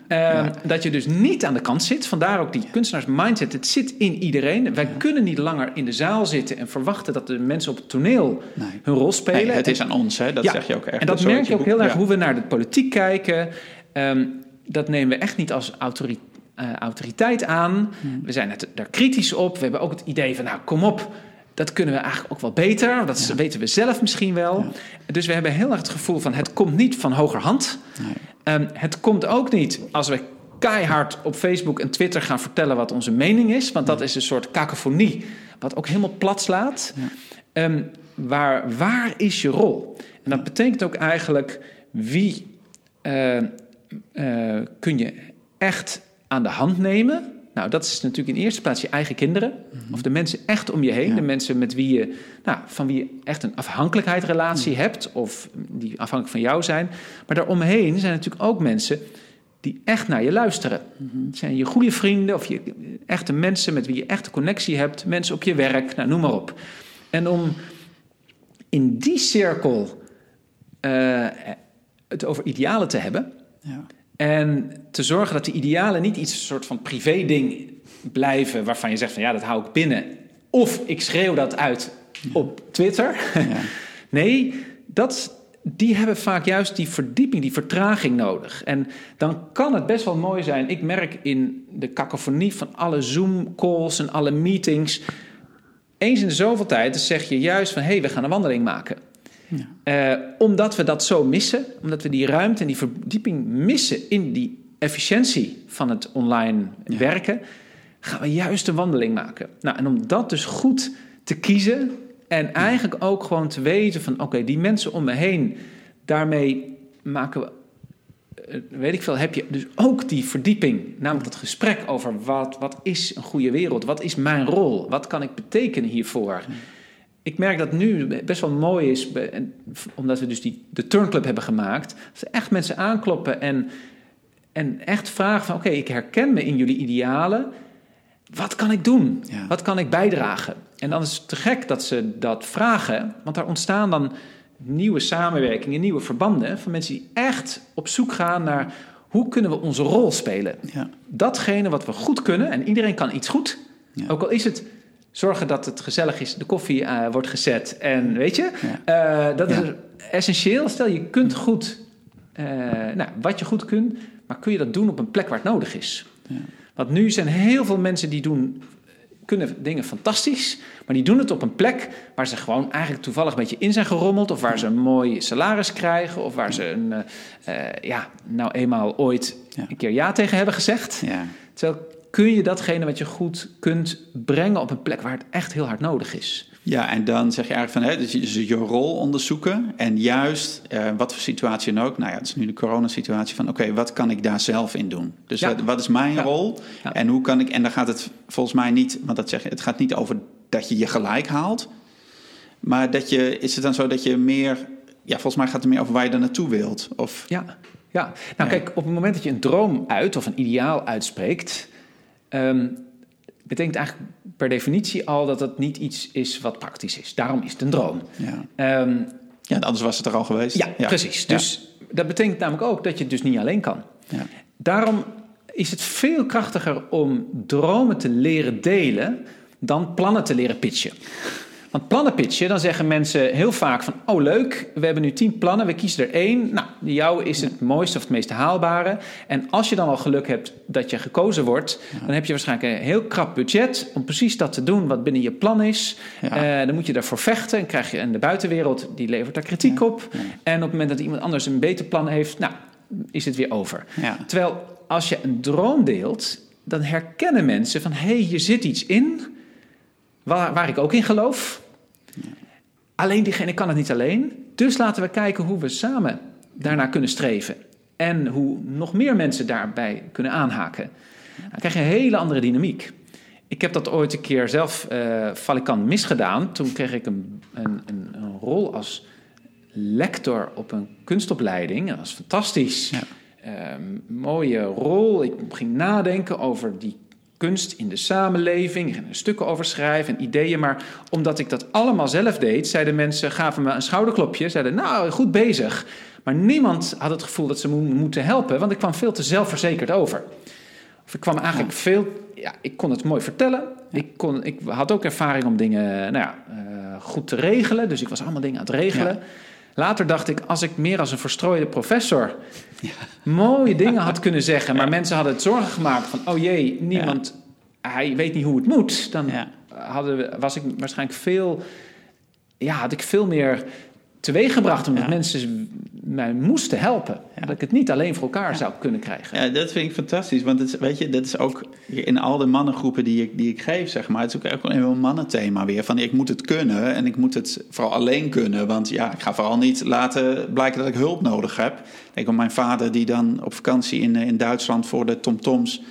Speaker 2: Eh, Dat je dus niet aan de kant zit. Vandaar ook die kunstenaars mindset. Het zit in iedereen. Wij kunnen niet langer in de zaal zitten en verwachten dat de mensen op het toneel
Speaker 1: Nee.
Speaker 2: hun rol spelen.
Speaker 1: Nee, het is aan ons, hè? dat
Speaker 2: Ja,
Speaker 1: zeg je ook echt.
Speaker 2: En dat merk je ook
Speaker 1: boek.
Speaker 2: heel erg hoe we naar de politiek kijken. Ehm, dat nemen we echt niet als eh, autoriteit aan.
Speaker 1: Hmm.
Speaker 2: We zijn het, daar kritisch op. We hebben ook het idee van, nou kom op, dat kunnen we eigenlijk ook wel beter. Dat weten we zelf misschien wel. Dus we hebben heel erg het gevoel van, het komt niet van hogerhand.
Speaker 1: Nee.
Speaker 2: Ehm, het komt ook niet als we keihard op Facebook en Twitter gaan vertellen wat onze mening is. Want dat is een soort kakofonie, wat ook helemaal plat slaat. Ehm, waar, waar is je rol? En dat betekent ook eigenlijk wie eh, eh, kun je echt aan de hand nemen. Nou, dat is natuurlijk in eerste plaats je eigen kinderen. Of de mensen echt om je heen.
Speaker 1: Ja.
Speaker 2: De mensen met wie je, nou, van wie je echt een afhankelijkheidsrelatie hebt. Of die afhankelijk van jou zijn. Maar daaromheen zijn natuurlijk ook mensen die echt naar je luisteren. Het zijn je goede vrienden of je echte mensen met wie je echt een connectie hebt. Mensen op je werk, nou, noem maar op. En om in die cirkel eh, het over idealen te hebben...
Speaker 1: Ja.
Speaker 2: En te zorgen dat die idealen niet iets een soort van privé-ding blijven... waarvan je zegt van ja, dat hou ik binnen. Of ik schreeuw dat uit op Twitter.
Speaker 1: Ja.
Speaker 2: nee, dat, die hebben vaak juist die verdieping, die vertraging nodig. En dan kan het best wel mooi zijn. Ik merk in de kakofonie van alle Zoom-calls en alle meetings... eens in de zoveel tijd zeg je juist van... hé, hey, we gaan een wandeling maken. Eh, omdat we dat zo missen, omdat we die ruimte en die verdieping missen in die efficiëntie van het online werken, gaan we juist een wandeling maken. Nou, en om dat dus goed te kiezen en eigenlijk ook gewoon te weten van oké, die mensen om me heen, daarmee maken we, eh, weet ik veel, heb je dus ook die verdieping, namelijk dat gesprek over wat, wat is een goede wereld, wat is mijn rol, wat kan ik betekenen hiervoor. Ik merk dat nu best wel mooi is, omdat we dus die, de turnclub hebben gemaakt. Dat echt mensen aankloppen en, en echt vragen van... oké, ik herken me in jullie idealen. Wat kan ik doen?
Speaker 1: Ja.
Speaker 2: Wat kan ik bijdragen? En dan is het te gek dat ze dat vragen. Want daar ontstaan dan nieuwe samenwerkingen, nieuwe verbanden... van mensen die echt op zoek gaan naar... hoe kunnen we onze rol spelen?
Speaker 1: Ja.
Speaker 2: datgene wat we goed kunnen, en iedereen kan iets goed.
Speaker 1: Ja.
Speaker 2: Ook al is het zorgen dat het gezellig is, de koffie eh, wordt gezet en weet je,
Speaker 1: Ja.
Speaker 2: eh, dat
Speaker 1: Ja.
Speaker 2: is essentieel. Stel je kunt goed, eh, nou, wat je goed kunt, maar kun je dat doen op een plek waar het nodig is?
Speaker 1: Ja.
Speaker 2: Want nu zijn heel veel mensen die doen, kunnen dingen fantastisch, maar die doen het op een plek waar ze gewoon eigenlijk toevallig een beetje in zijn gerommeld, of waar ze een mooi salaris krijgen, of waar ze een, ja, nou eenmaal ooit een keer ja tegen hebben gezegd.
Speaker 1: Ja.
Speaker 2: Terwijl kun je datgene wat je goed kunt brengen op een plek waar het echt heel hard nodig is.
Speaker 1: Ja, en dan zeg je eigenlijk van, hè, dus je, dus je rol onderzoeken. En juist, eh, wat voor situatie dan ook. Nou ja, het is nu de coronasituatie van, oké, wat kan ik daar zelf in doen? Dus
Speaker 2: Ja.
Speaker 1: wat, is mijn
Speaker 2: Ja.
Speaker 1: rol?
Speaker 2: Ja.
Speaker 1: En hoe kan ik, en dan gaat het volgens mij niet, want dat zeg je, het gaat niet over dat je je gelijk haalt. Maar dat je, is het dan zo dat je meer, ja, volgens mij gaat het meer over waar je er naartoe wilt. Of,
Speaker 2: Ja, ja. Nou
Speaker 1: Ja.
Speaker 2: kijk, op het moment dat je een droom uit of een ideaal uitspreekt, ehm, betekent eigenlijk per definitie al dat het niet iets is wat praktisch is. Daarom is het een droom.
Speaker 1: ja.
Speaker 2: Ehm,
Speaker 1: ja, anders was het er al geweest.
Speaker 2: ja, precies.
Speaker 1: Ja.
Speaker 2: Dus dat betekent namelijk ook dat je het dus niet alleen kan.
Speaker 1: Ja.
Speaker 2: Daarom is het veel krachtiger om dromen te leren delen dan plannen te leren pitchen. Want plannen pitchen, dan zeggen mensen heel vaak van... oh leuk, we hebben nu tien plannen, we kiezen er één. Nou, de jouwe is het mooiste of het meest haalbare. En als je dan al geluk hebt dat je gekozen wordt... dan heb je waarschijnlijk een heel krap budget... om precies dat te doen wat binnen je plan is.
Speaker 1: Ja.
Speaker 2: Eh, dan moet je daarvoor vechten en krijg je... en de buitenwereld die levert daar kritiek op. En op het moment dat iemand anders een beter plan heeft... nou, is het weer over. Terwijl als je een droom deelt, dan herkennen mensen van hé, hey, hier zit iets in waar, waar ik ook in geloof. Alleen diegene kan het niet alleen. Dus laten we kijken hoe we samen daarnaar kunnen streven. En hoe nog meer mensen daarbij kunnen aanhaken. Dan krijg je een hele andere dynamiek. Ik heb dat ooit een keer zelf uh, valikant misgedaan. Toen kreeg ik een, een, een, een, rol als lector op een kunstopleiding. Dat was fantastisch. Ja. Uh, mooie rol. Ik ging nadenken over die kunst in de samenleving. Ik ging er stukken over schrijven en ideeën. Maar omdat ik dat allemaal zelf deed, zeiden mensen, gaven me een schouderklopje. Zeiden, nou, goed bezig. Maar niemand had het gevoel dat ze me moeten helpen, want ik kwam veel te zelfverzekerd over. Of ik kwam eigenlijk veel, ja, ik kon het mooi vertellen. Ik, kon, ik had ook ervaring om dingen nou ja, uh, goed te regelen, dus ik was allemaal dingen aan het regelen. Later dacht ik, als ik meer als een verstrooide professor ja. mooie dingen had kunnen zeggen, maar mensen hadden het zorgen gemaakt van, oh jee, niemand, hij weet niet hoe het moet, dan hadden, was ik waarschijnlijk veel, ja, had ik veel meer teweeggebracht omdat mensen mij moesten helpen. Dat ik het niet alleen voor elkaar zou kunnen krijgen.
Speaker 1: Ja, dat vind ik fantastisch. Want het, weet je, dat is ook in al de mannengroepen die ik, die ik geef, zeg maar. Het is ook een heel mannenthema weer. Van ik moet het kunnen en ik moet het vooral alleen kunnen. Want ja, ik ga vooral niet laten blijken dat ik hulp nodig heb. Denk aan mijn vader die dan op vakantie in, in Duitsland voor de TomToms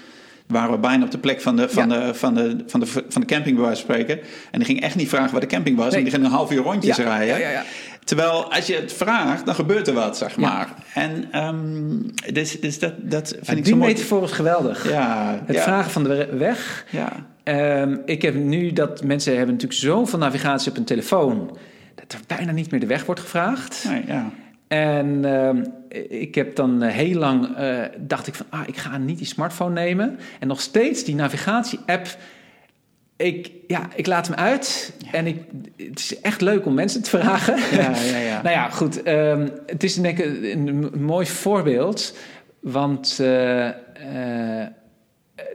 Speaker 1: waren we bijna op de plek van de, van, de, van, de, van, de, van de camping, bij wijze van spreken. En die ging echt niet vragen waar de camping was. En die ging een half uur rondjes ja. rijden. Ja, ja, Terwijl als je het vraagt, dan gebeurt er wat, zeg maar. En um, dus, dus dat, dat vind ik
Speaker 2: die
Speaker 1: zo mooi.
Speaker 2: Die metafoor is geweldig. Ja, het vragen van de weg. Ja. Um, ik heb nu dat mensen hebben natuurlijk zoveel navigatie op een telefoon... dat er bijna niet meer de weg wordt gevraagd. Nee, ja. En uh, ik heb dan heel lang, uh, dacht ik van, ah, ik ga niet die smartphone nemen. En nog steeds die navigatie-app ik, ja, ik laat hem uit. En ik, het is echt leuk om mensen te vragen. Ja, ja, ja. nou ja, goed. Um, het is denk ik een, een, mooi voorbeeld. Want, uh, uh,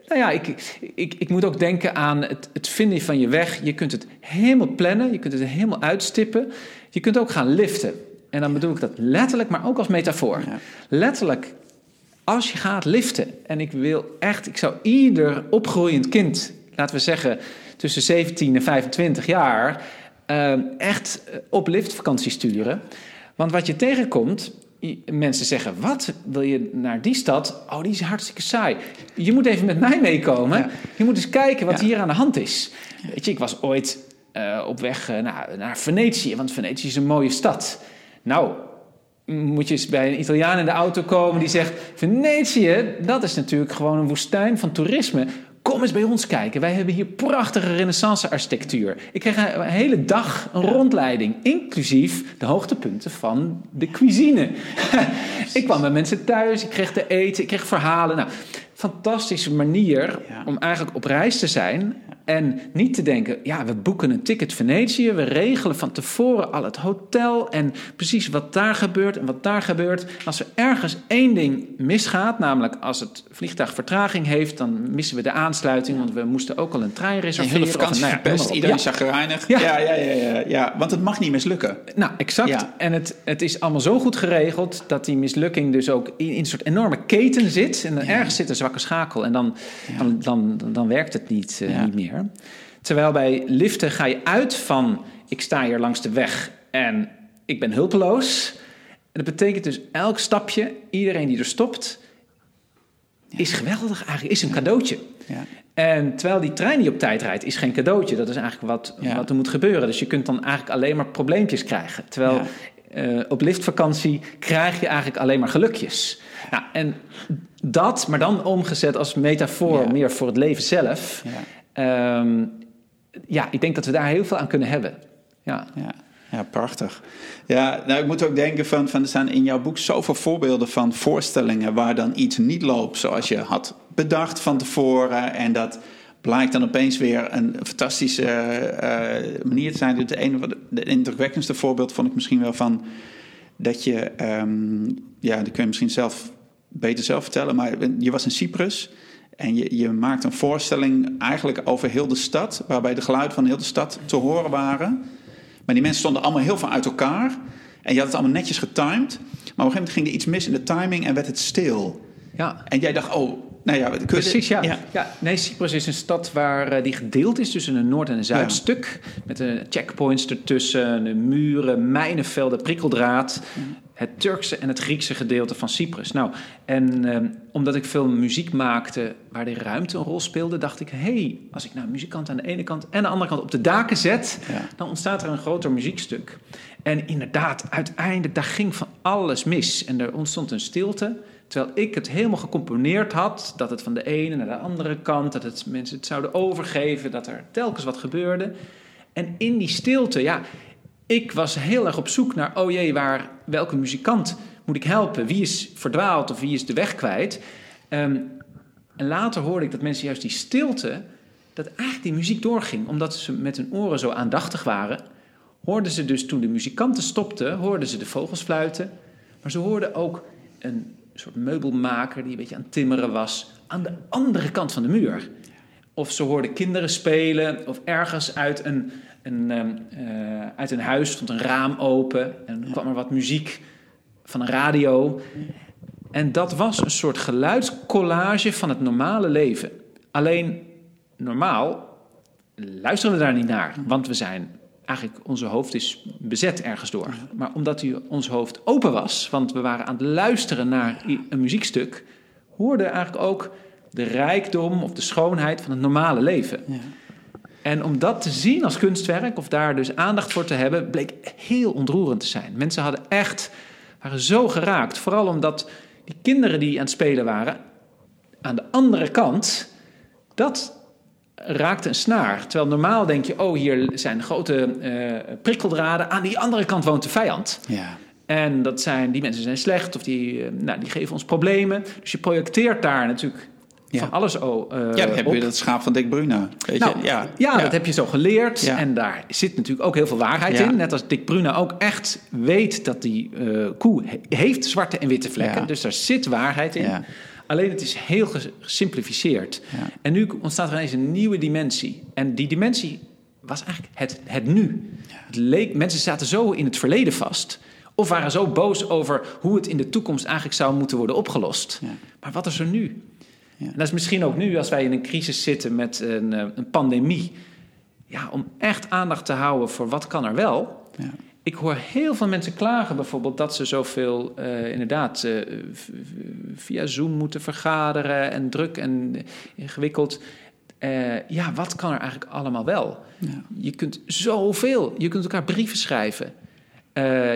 Speaker 2: nou ja, ik, ik, ik moet ook denken aan het, het vinden van je weg. Je kunt het helemaal plannen. Je kunt het helemaal uitstippen. Je kunt ook gaan liften. En dan bedoel ik dat letterlijk, maar ook als metafoor. Letterlijk, als je gaat liften. En ik wil echt, ik zou ieder opgroeiend kind laten we zeggen, tussen 17 en 25 jaar uh, echt op liftvakantie sturen. Want wat je tegenkomt, mensen zeggen: Wat wil je naar die stad? Oh, die is hartstikke saai. Je moet even met mij meekomen. Je moet eens kijken wat hier aan de hand is. Weet je, ik was ooit uh, op weg uh, naar, naar Venetië, want Venetië is een mooie stad. Nou, moet je eens bij een Italiaan in de auto komen die zegt: Venetië, dat is natuurlijk gewoon een woestijn van toerisme. Kom eens bij ons kijken. Wij hebben hier prachtige renaissance-architectuur. Ik kreeg een, hele dag een rondleiding, inclusief de hoogtepunten van de cuisine. ik kwam bij mensen thuis, ik kreeg te eten, ik kreeg verhalen. Nou, fantastische manier om eigenlijk op reis te zijn. En niet te denken, ja, we boeken een ticket Venetië. We regelen van tevoren al het hotel en precies wat daar gebeurt en wat daar gebeurt. Als er ergens één ding misgaat, namelijk als het vliegtuig vertraging heeft, dan missen we de aansluiting. Want we moesten ook al een trein reserveren.
Speaker 1: Een hele vakantie nou ja, verpest, iedereen ja. Ja. Ja, ja, ja, ja, ja, want het mag niet mislukken.
Speaker 2: Nou, exact. En het, het is allemaal zo goed geregeld dat die mislukking dus ook in, in een soort enorme keten zit. En dan ergens zit een zwakke schakel en dan, dan, dan, dan, werkt het niet, uh, niet meer. Terwijl bij liften ga je uit van ik sta hier langs de weg en ik ben hulpeloos. En dat betekent dus elk stapje, iedereen die er stopt, is geweldig eigenlijk, is een cadeautje. Ja. En terwijl die trein die op tijd rijdt, is geen cadeautje. Dat is eigenlijk wat, wat er moet gebeuren. Dus je kunt dan eigenlijk alleen maar probleempjes krijgen. Terwijl uh, op liftvakantie krijg je eigenlijk alleen maar gelukjes. Nou, en dat, maar dan omgezet als metafoor meer voor het leven zelf. Um, ja, ik denk dat we daar heel veel aan kunnen hebben. Ja.
Speaker 1: ja. Ja, prachtig. Ja, nou, ik moet ook denken van, van er staan in jouw boek zoveel voorbeelden van voorstellingen waar dan iets niet loopt zoals je had bedacht van tevoren. En dat blijkt dan opeens weer een fantastische uh, manier te zijn. Het ene, de indrukwekkendste voorbeeld vond ik misschien wel van dat je, um, ja, dat kun je misschien zelf beter zelf vertellen, maar je was in Cyprus. En je, je maakt een voorstelling eigenlijk over heel de stad, waarbij de geluiden van heel de stad te horen waren. Maar die mensen stonden allemaal heel veel uit elkaar. En je had het allemaal netjes getimed. Maar op een gegeven moment ging er iets mis in de timing en werd het stil. Ja. En jij dacht, oh, nou ja,
Speaker 2: Precies, ja. ja. Nee, Cyprus is een stad waar uh, die gedeeld is tussen een noord- en een zuidstuk. Met een checkpoints ertussen, muren, mijnenvelden, prikkeldraad. Het Turkse en het Griekse gedeelte van Cyprus. Nou, en uh, omdat ik veel muziek maakte waar de ruimte een rol speelde, dacht ik: hé, hey, als ik nou muzikant aan de ene kant en aan de andere kant op de daken zet, ja. dan ontstaat er een groter muziekstuk. En inderdaad, uiteindelijk, daar ging van alles mis. En er ontstond een stilte. Terwijl ik het helemaal gecomponeerd had, dat het van de ene naar de andere kant, dat het, mensen het zouden overgeven, dat er telkens wat gebeurde. En in die stilte, ja, ik was heel erg op zoek naar, oh jee, waar, welke muzikant moet ik helpen? Wie is verdwaald of wie is de weg kwijt? Um, en later hoorde ik dat mensen juist die stilte, dat eigenlijk die muziek doorging, omdat ze met hun oren zo aandachtig waren. Hoorden ze dus toen de muzikanten stopten, hoorden ze de vogels fluiten. Maar ze hoorden ook een soort meubelmaker die een beetje aan het timmeren was aan de andere kant van de muur. Of ze hoorden kinderen spelen, of ergens uit een, een, uh, uit een huis stond een raam open en kwam er wat muziek van een radio. En dat was een soort geluidscollage van het normale leven. Alleen normaal luisteren we daar niet naar, want we zijn eigenlijk onze hoofd is bezet ergens door. Maar omdat u, ons hoofd open was, want we waren aan het luisteren naar een muziekstuk, hoorde eigenlijk ook de rijkdom of de schoonheid van het normale leven. Ja. En om dat te zien als kunstwerk, of daar dus aandacht voor te hebben, bleek heel ontroerend te zijn. Mensen hadden echt, waren zo geraakt. Vooral omdat die kinderen die aan het spelen waren, aan de andere kant, dat raakte een snaar. Terwijl normaal denk je, oh, hier zijn grote uh, prikkeldraden. Aan die andere kant woont de vijand. Ja. En dat zijn, die mensen zijn slecht of die, uh, nou, die geven ons problemen. Dus je projecteert daar natuurlijk ja. van alles oh, uh,
Speaker 1: Ja, dan heb je dat schaap van Dick Bruna. Weet
Speaker 2: nou,
Speaker 1: je?
Speaker 2: Ja, ja, ja, dat heb je zo geleerd. En daar zit natuurlijk ook heel veel waarheid in. Net als Dick Bruna ook echt weet dat die koe heeft zwarte en witte vlekken. Dus daar zit waarheid in. Alleen het is heel gesimplificeerd. En nu ontstaat er ineens een nieuwe dimensie. En die dimensie was eigenlijk het, het nu. Het leek, mensen zaten zo in het verleden vast. Of waren zo boos over hoe het in de toekomst eigenlijk zou moeten worden opgelost. Maar wat is er nu? En dat is misschien ook nu, als wij in een crisis zitten met een, eh, een pandemie. Ja, om echt aandacht te houden voor wat kan er wel. Ja ik hoor heel veel mensen klagen bijvoorbeeld dat ze zoveel uh, inderdaad uh, via Zoom moeten vergaderen en druk en ingewikkeld. Uh, ja, wat kan er eigenlijk allemaal wel? Ja. Je kunt zoveel. Je kunt elkaar brieven schrijven.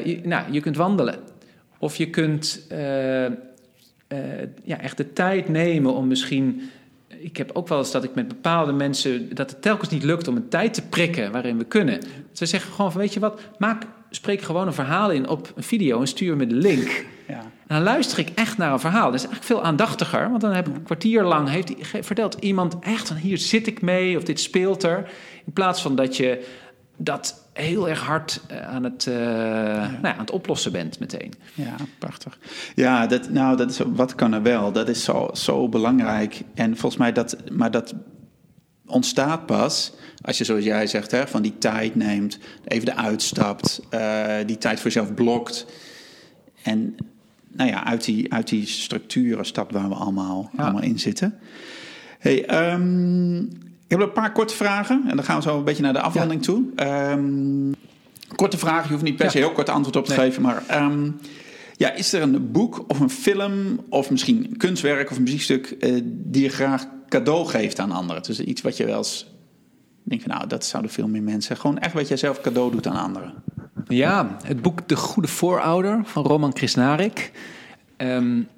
Speaker 2: je, nou, je kunt wandelen. Of je kunt ja, echt de tijd nemen om misschien ik heb ook wel eens dat ik met bepaalde mensen... dat het telkens niet lukt om een tijd te prikken waarin we kunnen. Ze zeggen gewoon van, weet je wat, maak, spreek gewoon een verhaal in op een video... en stuur me de link. Ja. En dan luister ik echt naar een verhaal. Dat is eigenlijk veel aandachtiger. Want dan heb ik een kwartier lang... Heeft, vertelt iemand echt van, hier zit ik mee... of dit speelt er. In plaats van dat je dat heel erg hard eh, aan het, uh, Nou ja, aan het oplossen bent meteen.
Speaker 1: Ja, prachtig. Ja, dat, nou, dat is, wat kan er wel? Dat is zo, zo belangrijk. En volgens mij dat, maar dat ontstaat pas als je, zoals jij zegt, hè, van die tijd neemt, even de uitstapt, uh, die tijd voor jezelf blokt. En nou ja, uit die, uit die structuren stapt waar we allemaal, allemaal in zitten. Hey, um, heb een paar korte vragen en dan gaan we zo een beetje naar de afronding toe. Um, korte vragen, je hoeft niet per se heel kort antwoord op te geven, maar um, ja, is er een boek of een film of misschien een kunstwerk of een muziekstuk uh, die je graag cadeau geeft aan anderen? Dus iets wat je wel eens denkt van nou, dat zouden veel meer mensen. Gewoon echt wat jij zelf cadeau doet aan anderen.
Speaker 2: Ja, het boek De Goede Voorouder van Roman Krisnarik. Um,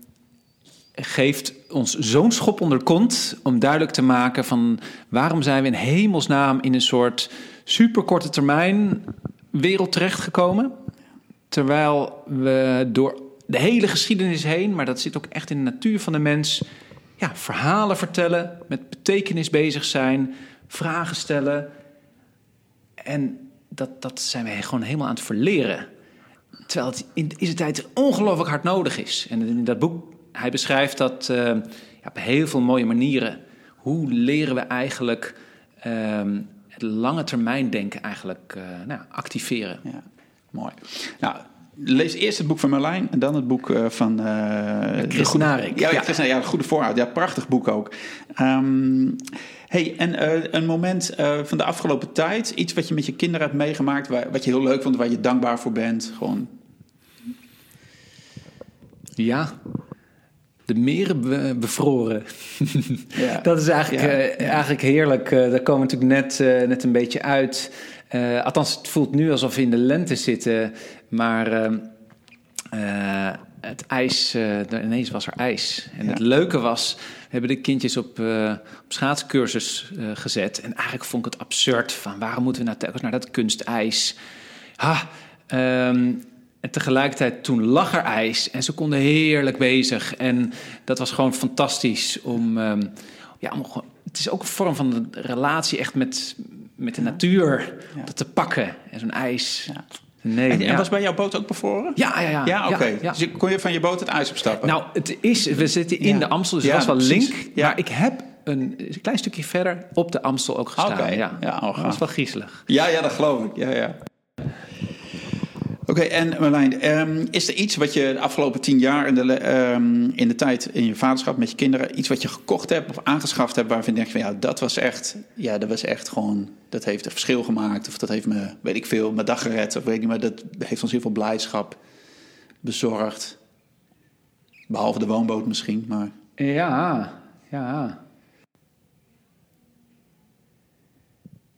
Speaker 2: geeft ons zo'n schop onder de kont om duidelijk te maken van waarom zijn we in hemelsnaam in een soort superkorte termijn wereld terechtgekomen. Terwijl we door de hele geschiedenis heen, maar dat zit ook echt in de natuur van de mens, ja, verhalen vertellen, met betekenis bezig zijn, vragen stellen. En dat, dat zijn wij gewoon helemaal aan het verleren. Terwijl het in deze tijd ongelooflijk hard nodig is. En in dat boek hij beschrijft dat uh, ja, op heel veel mooie manieren. Hoe leren we eigenlijk uh, het lange termijn denken eigenlijk uh, nou, activeren? Ja,
Speaker 1: mooi. Nou, lees eerst het boek van Merlijn en dan het boek uh, van... Uh,
Speaker 2: Chris
Speaker 1: de
Speaker 2: Narik.
Speaker 1: Ja, ja. Chris, ja, de Goede Voorhoud. Ja, prachtig boek ook. Um, hey, en uh, een moment van de afgelopen tijd, iets wat je met je kinderen hebt meegemaakt, waar, wat je heel leuk vond, waar je dankbaar voor bent, gewoon...
Speaker 2: Ja, de meren be bevroren. ja. Dat is eigenlijk, ja, ja. eigenlijk heerlijk. daar komen we natuurlijk net, net een beetje uit. Uh, althans, het voelt nu alsof we in de lente zitten. Maar uh, uh, het ijs, ineens was er ijs. En ja. het leuke was, we hebben de kindjes op, op schaatscursus gezet. En eigenlijk vond ik het absurd van waarom moeten we nou telkens naar dat kunstijs? Ha, um, en tegelijkertijd toen lag er ijs en ze konden heerlijk bezig. En dat was gewoon fantastisch om... Um, ja, om, het is ook een vorm van een relatie echt met, met de natuur ja. dat te pakken. En zo'n ijs. Ja.
Speaker 1: Nee, en, en was bij jouw boot ook bevroren?
Speaker 2: Ja, ja, ja.
Speaker 1: Ja, oké. Okay. Dus kon je van je boot het ijs opstappen?
Speaker 2: Nou, het is, we zitten in de Amstel, dus het was wel link. Maar ik heb een, een, klein stukje verder op de Amstel ook gestaan.
Speaker 1: Okay.
Speaker 2: Ja,
Speaker 1: ja
Speaker 2: oh, dat was wel griezelig.
Speaker 1: Ja, ja, dat geloof ik. Ja, ja. Oké, en Marlijn, um, is er iets wat je de afgelopen tien jaar in de, um, in de tijd in je vaderschap met je kinderen, iets wat je gekocht hebt of aangeschaft hebt waarvan je denkt van ja, dat was echt, ja, dat was echt gewoon, dat heeft een verschil gemaakt of dat heeft me, weet ik veel, mijn dag gered of weet ik niet, maar dat heeft ons heel veel blijdschap bezorgd. Behalve de woonboot misschien, maar...
Speaker 2: Ja, ja.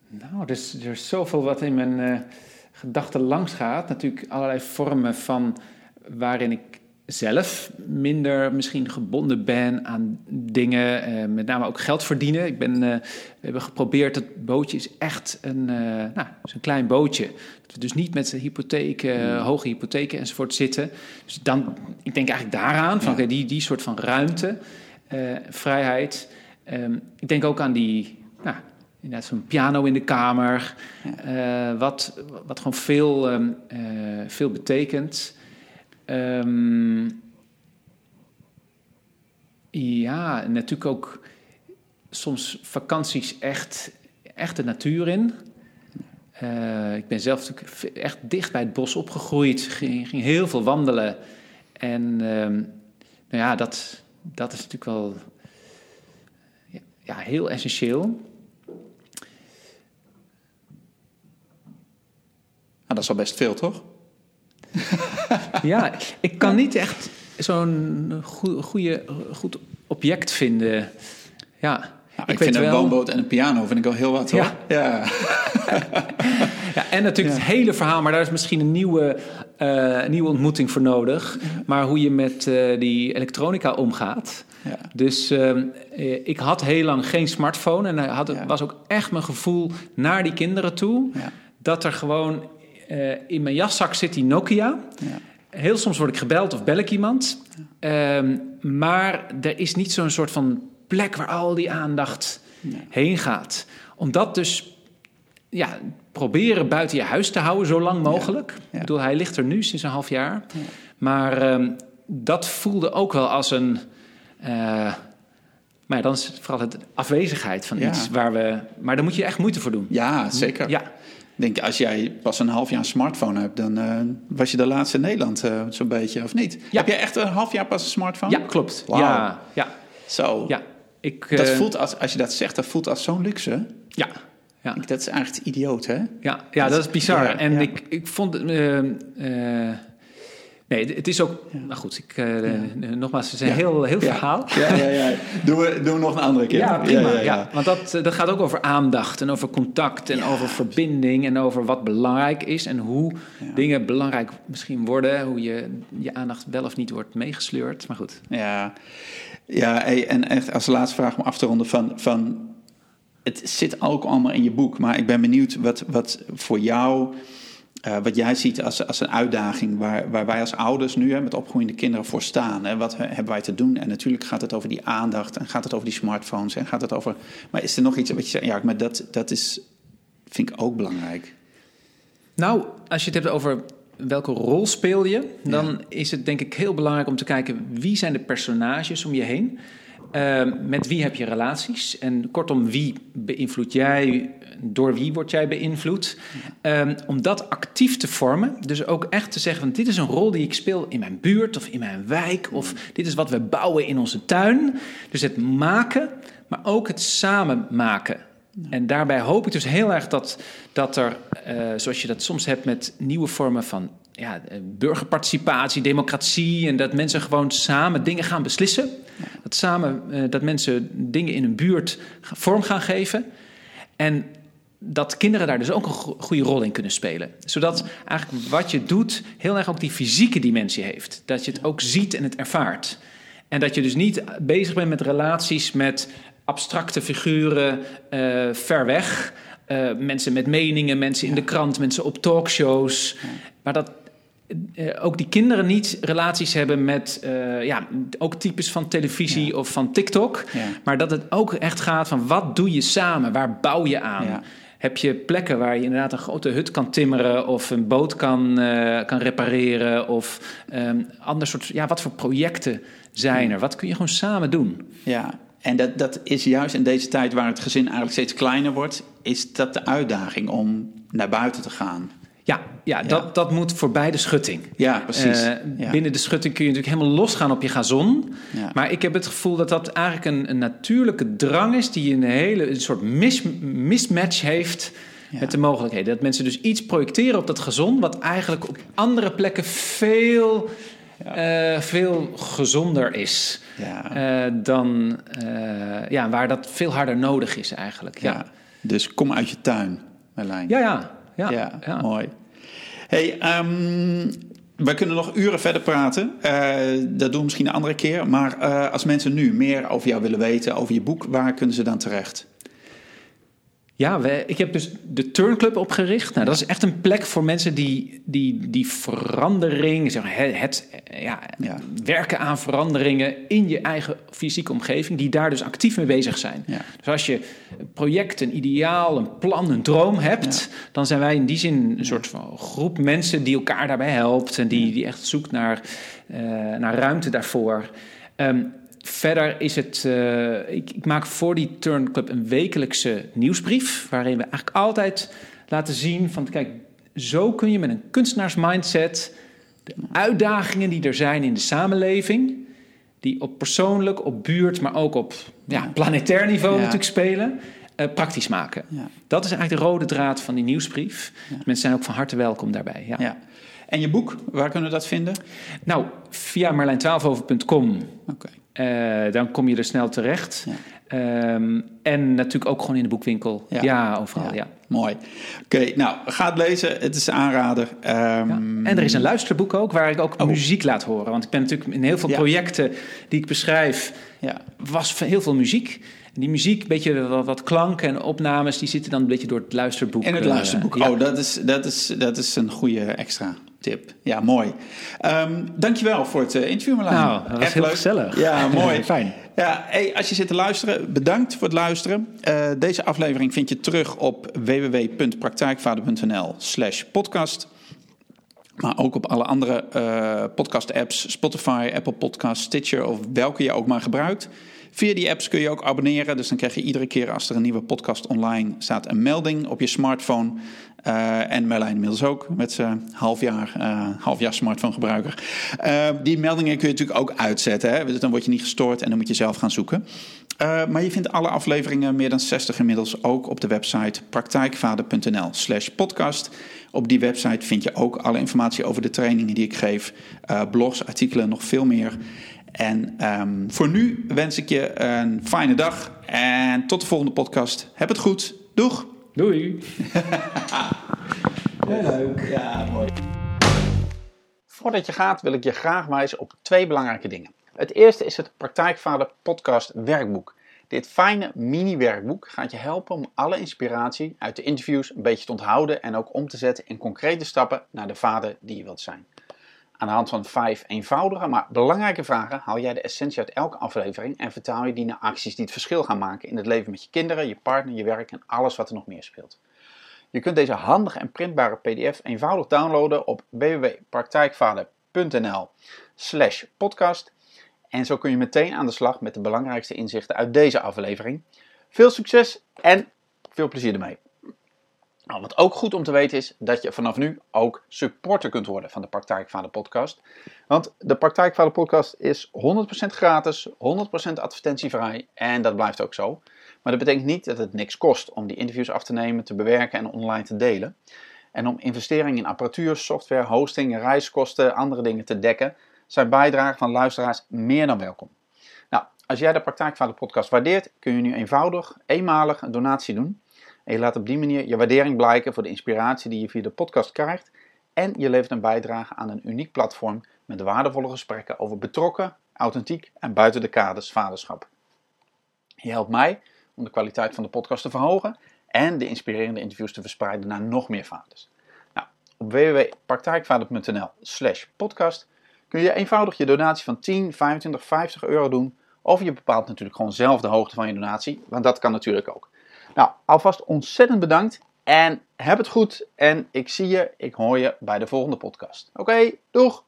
Speaker 2: Nou, er is, er is zoveel wat in mijn... Uh gedachte langs gaat. Natuurlijk allerlei vormen van waarin ik zelf minder misschien gebonden ben aan dingen, eh, met name ook geld verdienen. Ik ben, uh, we hebben geprobeerd, het bootje is echt een, uh, nou, is een klein bootje. Dat we dus niet met hypotheken, hoge hypotheken enzovoort zitten. Dus dan, ik denk eigenlijk daaraan, van ja. die, die soort van ruimte, vrijheid. Um, ik denk ook aan die, nou, inderdaad zo'n piano in de kamer. Ja. Uh, wat, wat gewoon veel, um, uh, veel betekent. Um, ja, en natuurlijk ook soms vakanties echt, echt de natuur in. Uh, ik ben zelf natuurlijk echt dicht bij het bos opgegroeid. Ging, ging heel veel wandelen. En um, nou ja, dat, dat is natuurlijk wel ja, heel essentieel.
Speaker 1: Dat is al best veel, toch?
Speaker 2: ja, ik kan niet echt zo'n goede, goed object vinden. Ja,
Speaker 1: nou, ik, ik vind een woonboot en een piano vind ik al heel wat, hoor.
Speaker 2: Ja. Ja. ja en natuurlijk ja. het hele verhaal, maar daar is misschien een nieuwe, uh, nieuwe ontmoeting voor nodig. Maar hoe je met uh, die elektronica omgaat. Ja. Dus uh, ik had heel lang geen smartphone en had, was ook echt mijn gevoel naar die kinderen toe. Dat er gewoon uh, in mijn jaszak zit die Nokia. Ja. Heel soms word ik gebeld of bel ik iemand. Ja. Um, maar er is niet zo'n soort van plek waar al die aandacht heen gaat. Om dat dus ja, proberen buiten je huis te houden, zo lang mogelijk. Ik bedoel, hij ligt er nu sinds een half jaar. Maar um, dat voelde ook wel als een. Uh, maar dan is het vooral de afwezigheid van iets waar we. Maar daar moet je echt moeite voor doen.
Speaker 1: Ja, zeker. Ja denk, als jij pas een half jaar een smartphone hebt, dan uh, was je de laatste in Nederland uh, zo'n beetje, of niet? Ja. Heb jij echt een half jaar pas een smartphone?
Speaker 2: Ja, klopt. Wow. Ja, ja.
Speaker 1: Zo.
Speaker 2: Ja. Ik,
Speaker 1: dat uh, voelt als, als je dat zegt, dat voelt als zo'n luxe.
Speaker 2: Ja. ja.
Speaker 1: Ik, dat is eigenlijk idioot, hè?
Speaker 2: Ja, ja dat, dat is bizar. Ja, en Ik, ik vond het Nee, het is ook. Ja. Nou goed, ik, uh, ja. nogmaals, het is een heel, heel verhaal.
Speaker 1: Ja, ja, ja. Doen, we, doen we nog een andere keer.
Speaker 2: Ja, prima. Ja, Want dat, dat gaat ook over aandacht en over contact en over verbinding en over wat belangrijk is en hoe dingen belangrijk misschien worden. Hoe je je aandacht wel of niet wordt meegesleurd. Maar goed.
Speaker 1: Ja, ja en echt als laatste vraag om af te ronden van. van het zit ook allemaal in je boek, maar ik ben benieuwd wat, wat voor jou uh, wat jij ziet als, als een uitdaging waar, waar wij als ouders nu hè, met opgroeiende kinderen voor staan. Hè, wat hebben wij te doen? En natuurlijk gaat het over die aandacht en gaat het over die smartphones en gaat het over. Maar is er nog iets wat je zegt? Ja, maar dat, dat is, vind ik ook belangrijk.
Speaker 2: Nou, als je het hebt over welke rol speel je, dan ja. is het denk ik heel belangrijk om te kijken wie zijn de personages om je heen. Ehm, met wie heb je relaties? En kortom, wie beïnvloed jij? Door wie word jij beïnvloed? Ehm, om dat actief te vormen. Dus ook echt te zeggen van dit is een rol die ik speel in mijn buurt of in mijn wijk. Of dit is wat we bouwen in onze tuin. Dus het maken, maar ook het samen maken. En daarbij hoop ik dus heel erg dat, dat er, eh, zoals je dat soms hebt met nieuwe vormen van ja, eh, burgerparticipatie, democratie en dat mensen gewoon samen dingen gaan beslissen. Dat samen uh, dat mensen dingen in een buurt vorm gaan geven. En dat kinderen daar dus ook een goede rol in kunnen spelen. Zodat eigenlijk wat je doet heel erg ook die fysieke dimensie heeft. Dat je het ook ziet en het ervaart. En dat je dus niet bezig bent met relaties met abstracte figuren uh, ver weg. Uh, mensen met meningen, mensen in de krant, mensen op talkshows. Maar dat uh, ook die kinderen niet relaties hebben met ja, ook types van televisie ja. of van TikTok. Ja. Maar dat het ook echt gaat van wat doe je samen? Waar bouw je aan? Ja. Heb je plekken waar je inderdaad een grote hut kan timmeren of een boot kan, kan repareren? Of um, ander soort, ja, wat voor projecten zijn er? Wat kun je gewoon samen doen?
Speaker 1: Ja, en dat, dat is juist in deze tijd waar het gezin eigenlijk steeds kleiner wordt, is dat de uitdaging om naar buiten te gaan.
Speaker 2: Ja, ja, ja. Dat, dat moet voorbij de schutting.
Speaker 1: Ja, precies. Uh,
Speaker 2: ja. Binnen de schutting kun je natuurlijk helemaal losgaan op je gazon. Ja. Maar ik heb het gevoel dat dat eigenlijk een, een natuurlijke drang is... die een hele een soort mis, mismatch heeft met de mogelijkheden. Dat mensen dus iets projecteren op dat gazon... wat eigenlijk op andere plekken veel, uh, veel gezonder is... Uh, dan ja, waar dat veel harder nodig is eigenlijk. Ja.
Speaker 1: Dus kom uit je tuin, Merlijn.
Speaker 2: Ja, ja. Ja,
Speaker 1: ja, ja. mooi. Hey, um, we kunnen nog uren verder praten. Uh, dat doen we misschien een andere keer. Maar uh, als mensen nu meer over jou willen weten, over je boek, waar kunnen ze dan terecht?
Speaker 2: Ja, we, ik heb dus de Turnclub opgericht. Nou, dat is echt een plek voor mensen die die, die verandering, zeg maar, het, het ja, ja. werken aan veranderingen in je eigen fysieke omgeving, die daar dus actief mee bezig zijn. Ja. Dus als je een project, een ideaal, een plan, een droom hebt, dan zijn wij in die zin een soort van groep mensen die elkaar daarbij helpt en die, die echt zoekt naar, uh, naar ruimte daarvoor. Um, Verder is het, uh, ik, ik, maak voor die Turnclub een wekelijkse nieuwsbrief, waarin we eigenlijk altijd laten zien van, kijk, zo kun je met een kunstenaarsmindset de uitdagingen die er zijn in de samenleving, die op persoonlijk, op buurt, maar ook op ja, planetair niveau ja. natuurlijk spelen, uh, praktisch maken. Ja. Dat is eigenlijk de rode draad van die nieuwsbrief. Mensen zijn ook van harte welkom daarbij. Ja.
Speaker 1: En je boek, waar kunnen we dat vinden?
Speaker 2: Nou, via merlijn12over.com.
Speaker 1: Okay.
Speaker 2: Uh, dan kom je er snel terecht. Ja. Um, en natuurlijk ook gewoon in de boekwinkel. Ja, ja overal, ja. ja.
Speaker 1: Mooi. Oké, okay, nou, ga het lezen. Het is een aanrader. Um...
Speaker 2: En er is een luisterboek ook, waar ik ook oh. muziek laat horen. Want ik ben natuurlijk in heel veel projecten die ik beschrijf... was heel veel muziek. En die muziek, een beetje wat, wat klank en opnames... die zitten dan een beetje door het luisterboek.
Speaker 1: In het luisterboek. Uh, oh, dat is, dat, is, dat is een goede extra tip. Ja, mooi. Um, dankjewel voor het uh, interview, Marlijn.
Speaker 2: Nou, dat was Echt heel leuk. gezellig.
Speaker 1: Ja, mooi.
Speaker 2: Fijn.
Speaker 1: Ja, hey, als je zit te luisteren, bedankt voor het luisteren. Uh, deze aflevering vind je terug op www.praktijkvader.nl slash podcast. Maar ook op alle andere uh, podcast-apps, Spotify, Apple Podcasts, Stitcher of welke je ook maar gebruikt. Via die apps kun je ook abonneren. Dus dan krijg je iedere keer als er een nieuwe podcast online staat een melding op je smartphone. Uh, en Merlijn inmiddels ook met zijn halfjaar, uh, halfjaar smartphone gebruiker. Uh, die meldingen kun je natuurlijk ook uitzetten. Hè? Dus dan word je niet gestoord en dan moet je zelf gaan zoeken. maar je vindt alle afleveringen, meer dan 60 inmiddels, ook op de website praktijkvader.nl slash podcast. Op die website vind je ook alle informatie over de trainingen die ik geef. blogs, artikelen, nog veel meer. En um, voor nu wens ik je een fijne dag en tot de volgende podcast. Heb het goed. Doeg!
Speaker 2: Doei!
Speaker 1: Leuk. Ja, mooi. Voordat je gaat wil ik je graag wijzen op twee belangrijke dingen. Het eerste is het Praktijkvader Podcast Werkboek. Dit fijne mini-werkboek gaat je helpen om alle inspiratie uit de interviews een beetje te onthouden en ook om te zetten in concrete stappen naar de vader die je wilt zijn. Aan de hand van vijf eenvoudige, maar belangrijke vragen haal jij de essentie uit elke aflevering en vertaal je die naar acties die het verschil gaan maken in het leven met je kinderen, je partner, je werk en alles wat er nog meer speelt. Je kunt deze handige en printbare PDF eenvoudig downloaden op www.praktijkvader.nl slash podcast En zo kun je meteen aan de slag met de belangrijkste inzichten uit deze aflevering. Veel succes en veel plezier ermee. Nou, wat ook goed om te weten is dat je vanaf nu ook supporter kunt worden van de Praktijkvader podcast. Want de Praktijkvader podcast is 100% gratis, 100% advertentievrij en dat blijft ook zo. Maar dat betekent niet dat het niks kost om die interviews af te nemen, te bewerken en online te delen. En om investeringen in apparatuur, software, hosting, reiskosten, andere dingen te dekken, zijn bijdragen van luisteraars meer dan welkom. Nou, als jij de Praktijkvader podcast waardeert, kun je nu eenvoudig, eenmalig een donatie doen. En je laat op die manier je waardering blijken voor de inspiratie die je via de podcast krijgt. En je levert een bijdrage aan een uniek platform met waardevolle gesprekken over betrokken, authentiek en buiten de kaders vaderschap. Je helpt mij om de kwaliteit van de podcast te verhogen en de inspirerende interviews te verspreiden naar nog meer vaders. Nou, op www.praktijkvader.nl slash podcast kun je eenvoudig je donatie van 10, 25, 50 euro doen. Of je bepaalt natuurlijk gewoon zelf de hoogte van je donatie, want dat kan natuurlijk ook. Nou, alvast ontzettend bedankt en heb het goed. En ik zie je, ik hoor je bij de volgende podcast. Oké, doeg!